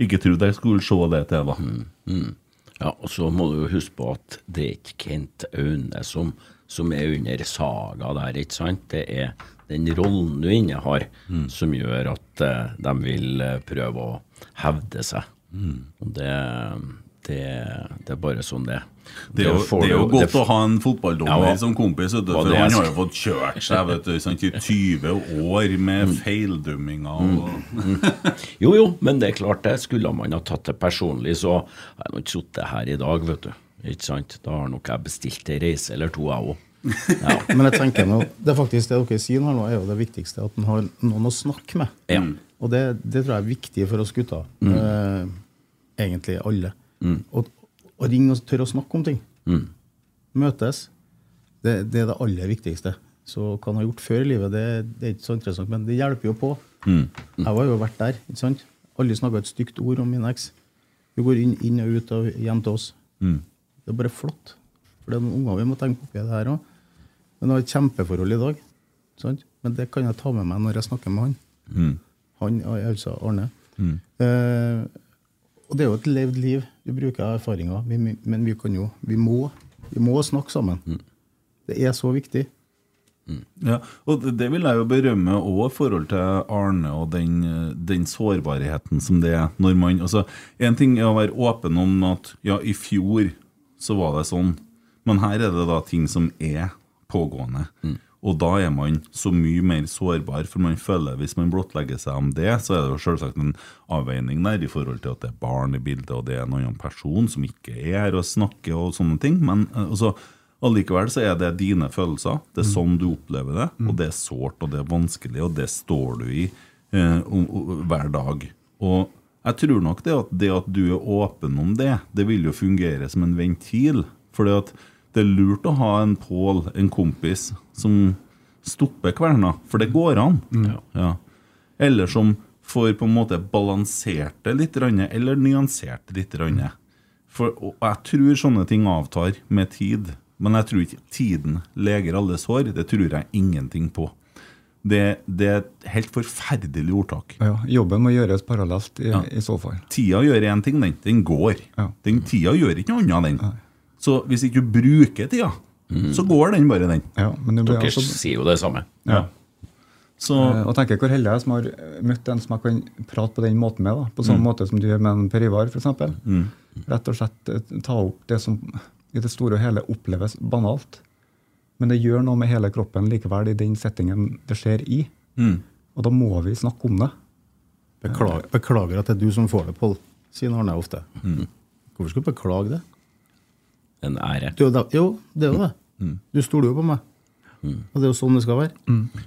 S1: ikke trodde jeg skulle se det til. da.
S2: Ja, og så må du jo huske på at det er ikke Kent Aune som, som er under saga der, ikke sant? Det er den rollen du innehar som gjør at uh, de vil eh, prøve å hevde seg. Og det, det, det er bare sånn det
S1: Det er jo, det er
S2: du-
S1: godt å ha en fotballdommer
S2: Ja,
S1: som kompis, du, for
S2: er
S1: han har jo fått kjørt seg vet du, sant, i 20 år med feildumminger. Og,
S2: Jo, jo, men det er klart det. Skulle man ha tatt det personlig, så har jeg nok sittet her i dag, vet du. Ikke sant? Da har nok jeg bestilt ei reise eller to, jeg òg. Ja.
S3: Men jeg tenker nå, det er faktisk det dere sier nå, er jo det viktigste. At en har noen å snakke med.
S2: Ja.
S3: Og det, det tror jeg er viktig for oss gutter. Eh, egentlig alle. Og, og ringe og tørre å snakke om ting. Møtes. Det, det er det aller viktigste. Så hva han har gjort før i livet, det, det er ikke så interessant, men det hjelper jo på. Jeg har jo vært der. ikke sant? Aldri snakka et stygt ord om min eks. Hun går inn, inn og ut av hjem til oss. Det er bare flott. For det er noen unger vi må tenke på oppi det her òg. Men jeg har et kjempeforhold i dag. Sant? Men det kan jeg ta med meg når jeg snakker med han. Han, altså Arne. Eh, og det er jo et levd liv. Vi bruker erfaringer. Vi, men vi kan jo Vi må, vi må snakke sammen. Det er så viktig.
S1: ja, og det- vil jeg jo berømme òg i forhold til Arne og den, eh, den sårbarheten som det er når man altså, En ting er å være åpen om at ja, i fjor så var det sånn, men her er det da ting som er pågående. Og da er man så mye mer sårbar, for man føler hvis man blottlegger seg om det, så er det jo selvsagt en avveining der i forhold til at det er barn i bildet, og det er en annen person som ikke er her og snakker og sånne ting. Men eh, altså, allikevel så er det dine følelser. Det er sånn du opplever det, og det er sårt og det er vanskelig, og det står du i eh, hver dag. Og jeg tror nok det at, det at du er åpen om det, det vil jo fungere som en ventil. Fordi at det er lurt å ha en Pål, en kompis, som, stopper kverna, for det går an. Ja. Eller som får på en måte balansert det litt, eller nyansert det litt. For, og jeg tror sånne ting avtar med tid. Men jeg tror ikke tiden leger alle sår. Det tror jeg ingenting på. Det, det er et helt forferdelig ordtak.
S4: Ja, jobben må gjøres parallelt i,
S1: Ja.
S4: i så fall.
S1: Tida gjør én ting, den. Den går.
S4: Ja.
S1: Den Tida gjør ikke noe annet, den. Så hvis ikke du bruker tida, så går den bare, den.
S4: Ja, men det
S2: Dere
S4: også...
S2: sier jo det samme.
S4: ja.
S1: Så
S4: Eh, Og tenker hvor heldig jeg er som har møtt en som jeg kan prate på den måten med. da, På samme måte som du gjør med en Per Ivar, f.eks.
S1: Mm.
S4: Rett og slett eh, ta opp det som i det store og hele oppleves banalt. Men det gjør noe med hele kroppen likevel i den settingen det skjer i.
S1: mm.
S4: Og da må vi snakke om det.
S3: Beklager, beklager at det er du som får det, Pål, sier Arne ofte.
S1: Mm.
S3: Hvorfor skal du beklage det?
S2: En ære.
S3: er jo, det, jo, det er jo det. Du stoler jo på meg. Og det er jo sånn det skal være.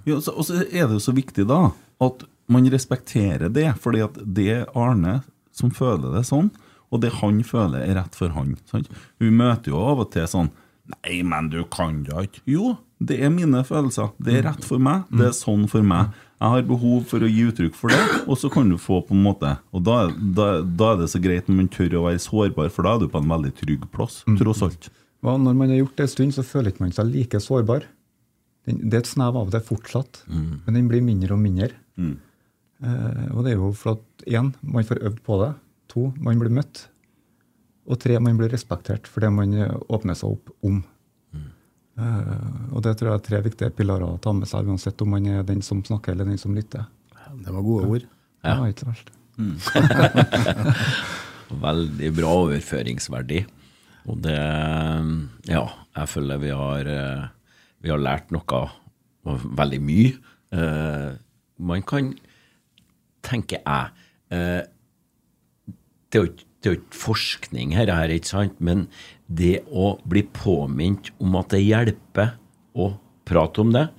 S1: Ja, så- Og så er det jo så viktig da at man respekterer det, fordi at det er Arne som føler det sånn, og det han føler er rett for han. Sant? Vi møter jo av og til sånn Nei, men du kan da ikke. Jo, det er mine følelser. Det er rett for meg. Det er sånn for meg. Jeg har behov for å gi uttrykk for det, og så kan du få på en måte Og da, da, da er det så greit når man tør å være sårbar, for da er du på en veldig trygg plass, tross alt.
S4: Ja, når man har gjort det en stund, så føler ikke man seg like sårbar. Det er et snev av det fortsatt, men den blir mindre og mindre. Eh, og det er jo for at én, man får øvd på det. To, man blir møtt. Og tre, man blir respektert for det man eh, åpner seg opp om. Eh, og det tror jeg er tre viktige pilarer å ta med seg, uansett om man er den som snakker eller den som lytter.
S3: Det var gode ord.
S4: Ja, ikke så verst.
S2: Veldig bra overføringsverdi. Og det Ja, jeg føler vi har, eh, vi har lært noe, veldig mye. Eh, Man kan, tenker jeg eh, Det er jo ikke det er jo ikke forskning her, her, ikke sant? men det å bli påminnet om at det hjelper å prate om det,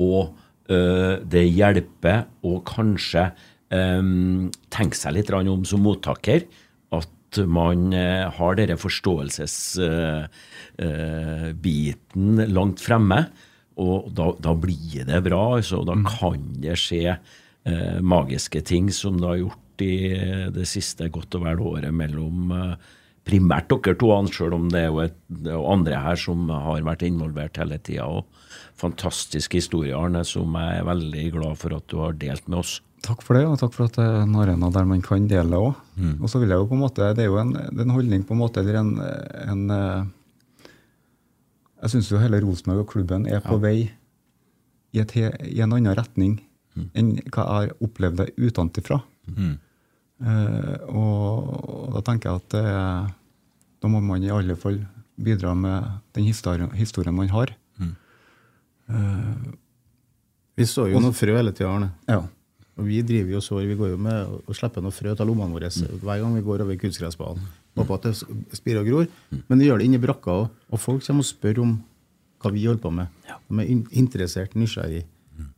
S2: og øh, det hjelper å kanskje øh, tenke seg litt om som mottaker, at man øh, har denne forståelsesbiten langt fremme, og da, da blir det bra, altså, da kan det skje øh, magiske ting som det har gjort i det siste godt og vel året mellom øh, primært dere to, selv om det er jo et, det er andre her som har vært involvert hele tida. Fantastisk historie, Arne, som jeg er veldig glad for at du har delt med oss.
S4: Takk for det, og takk for at det er en arena der man kan dele òg. Og så vil jeg jo på en måte, Det er jo en, er en holdning på en måte, eller en, en eh, Jeg syns jo hele Rosenborg og klubben er på vei i, et, i en annen retning enn hva jeg har opplevd det utenfra. Eh, og, og da tenker jeg at det, er- da må man i alle fall bidra med den historien, historien man har.
S3: Vi står jo noe frø hele tida, Arne.
S4: Ja.
S3: Og vi driver jo sår, vi går jo med og slipper noe frø av lommene våre hver gang vi går over kunstgressbanen. Håper at det spirer og gror. Men vi gjør det inni brakka òg. Og folk kommer og spør om hva vi holder på med. De er interessert, nysgjerrig.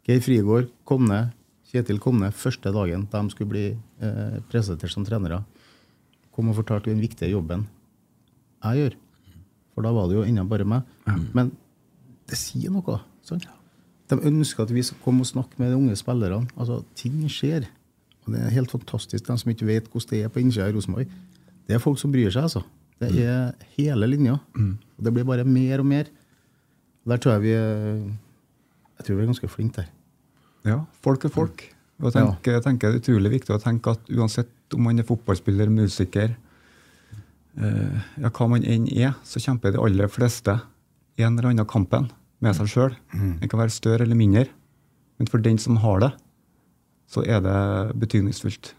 S3: Geir Frigård kom ned, Kjetil kom ned første dagen de skulle bli eh, presentert som trenere. Kom og fortalte den viktige jobben jeg gjør. For da var det jo ennå bare meg. Men det sier noe. Sånn. De ønsker at vi skal komme og snakke med de unge spillerne. Altså, Ting skjer. Og Det er helt fantastisk, de som ikke vet hvordan det er på innsida i Rosenborg. Det er folk som bryr seg, altså. Det er hele linja. Og det blir bare mer og mer. Der tror jeg vi Jeg tror vi er ganske flinke der.
S4: Ja, folk er folk. Og jeg tenker, jeg tenker det er utrolig viktig å tenke at uansett om man er fotballspiller, musiker, eh, ja, hva man enn er, så kjemper de aller fleste i en eller annen kampen med seg sjøl. Den kan være større eller mindre, men for den som har det, så er det betydningsfullt.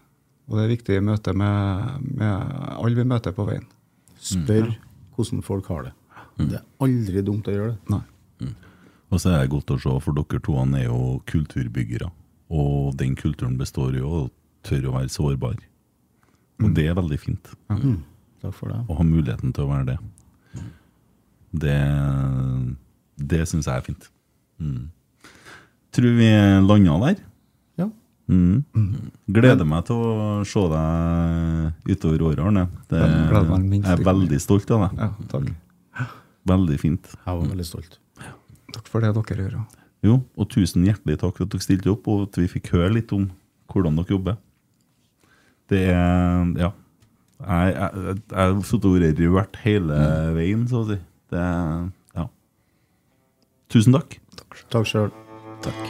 S4: Og det er viktig i møte med, med alle vi møter på veien.
S3: Spør hvordan folk har det. Det er aldri dumt å gjøre det.
S4: Nei.
S1: Og så er det godt å se, for dere to er jo kulturbyggere. Og den kulturen består jo av å tørre å være sårbar. Og det er veldig fint.
S3: Mm. Takk for det.
S1: Å ha muligheten til å være det. Det, det syns jeg er fint. Mm. Tror vi landa der.
S3: Ja.
S1: Mm. Gleder meg til å se deg utover året, Arne. Det,
S4: jeg
S1: er veldig stolt av deg.
S4: Ja, takk.
S1: Veldig fint.
S3: Jeg var veldig stolt.
S4: Takk for det dere gjør.
S1: Jo, og tusen hjertelig takk for at dere stilte opp, og at vi fikk høre litt om hvordan dere jobber. Det er Ja. Jeg har rørt hele veien, så å si. Det er Ja. Tusen takk.
S3: Takk sjøl.
S2: Takk.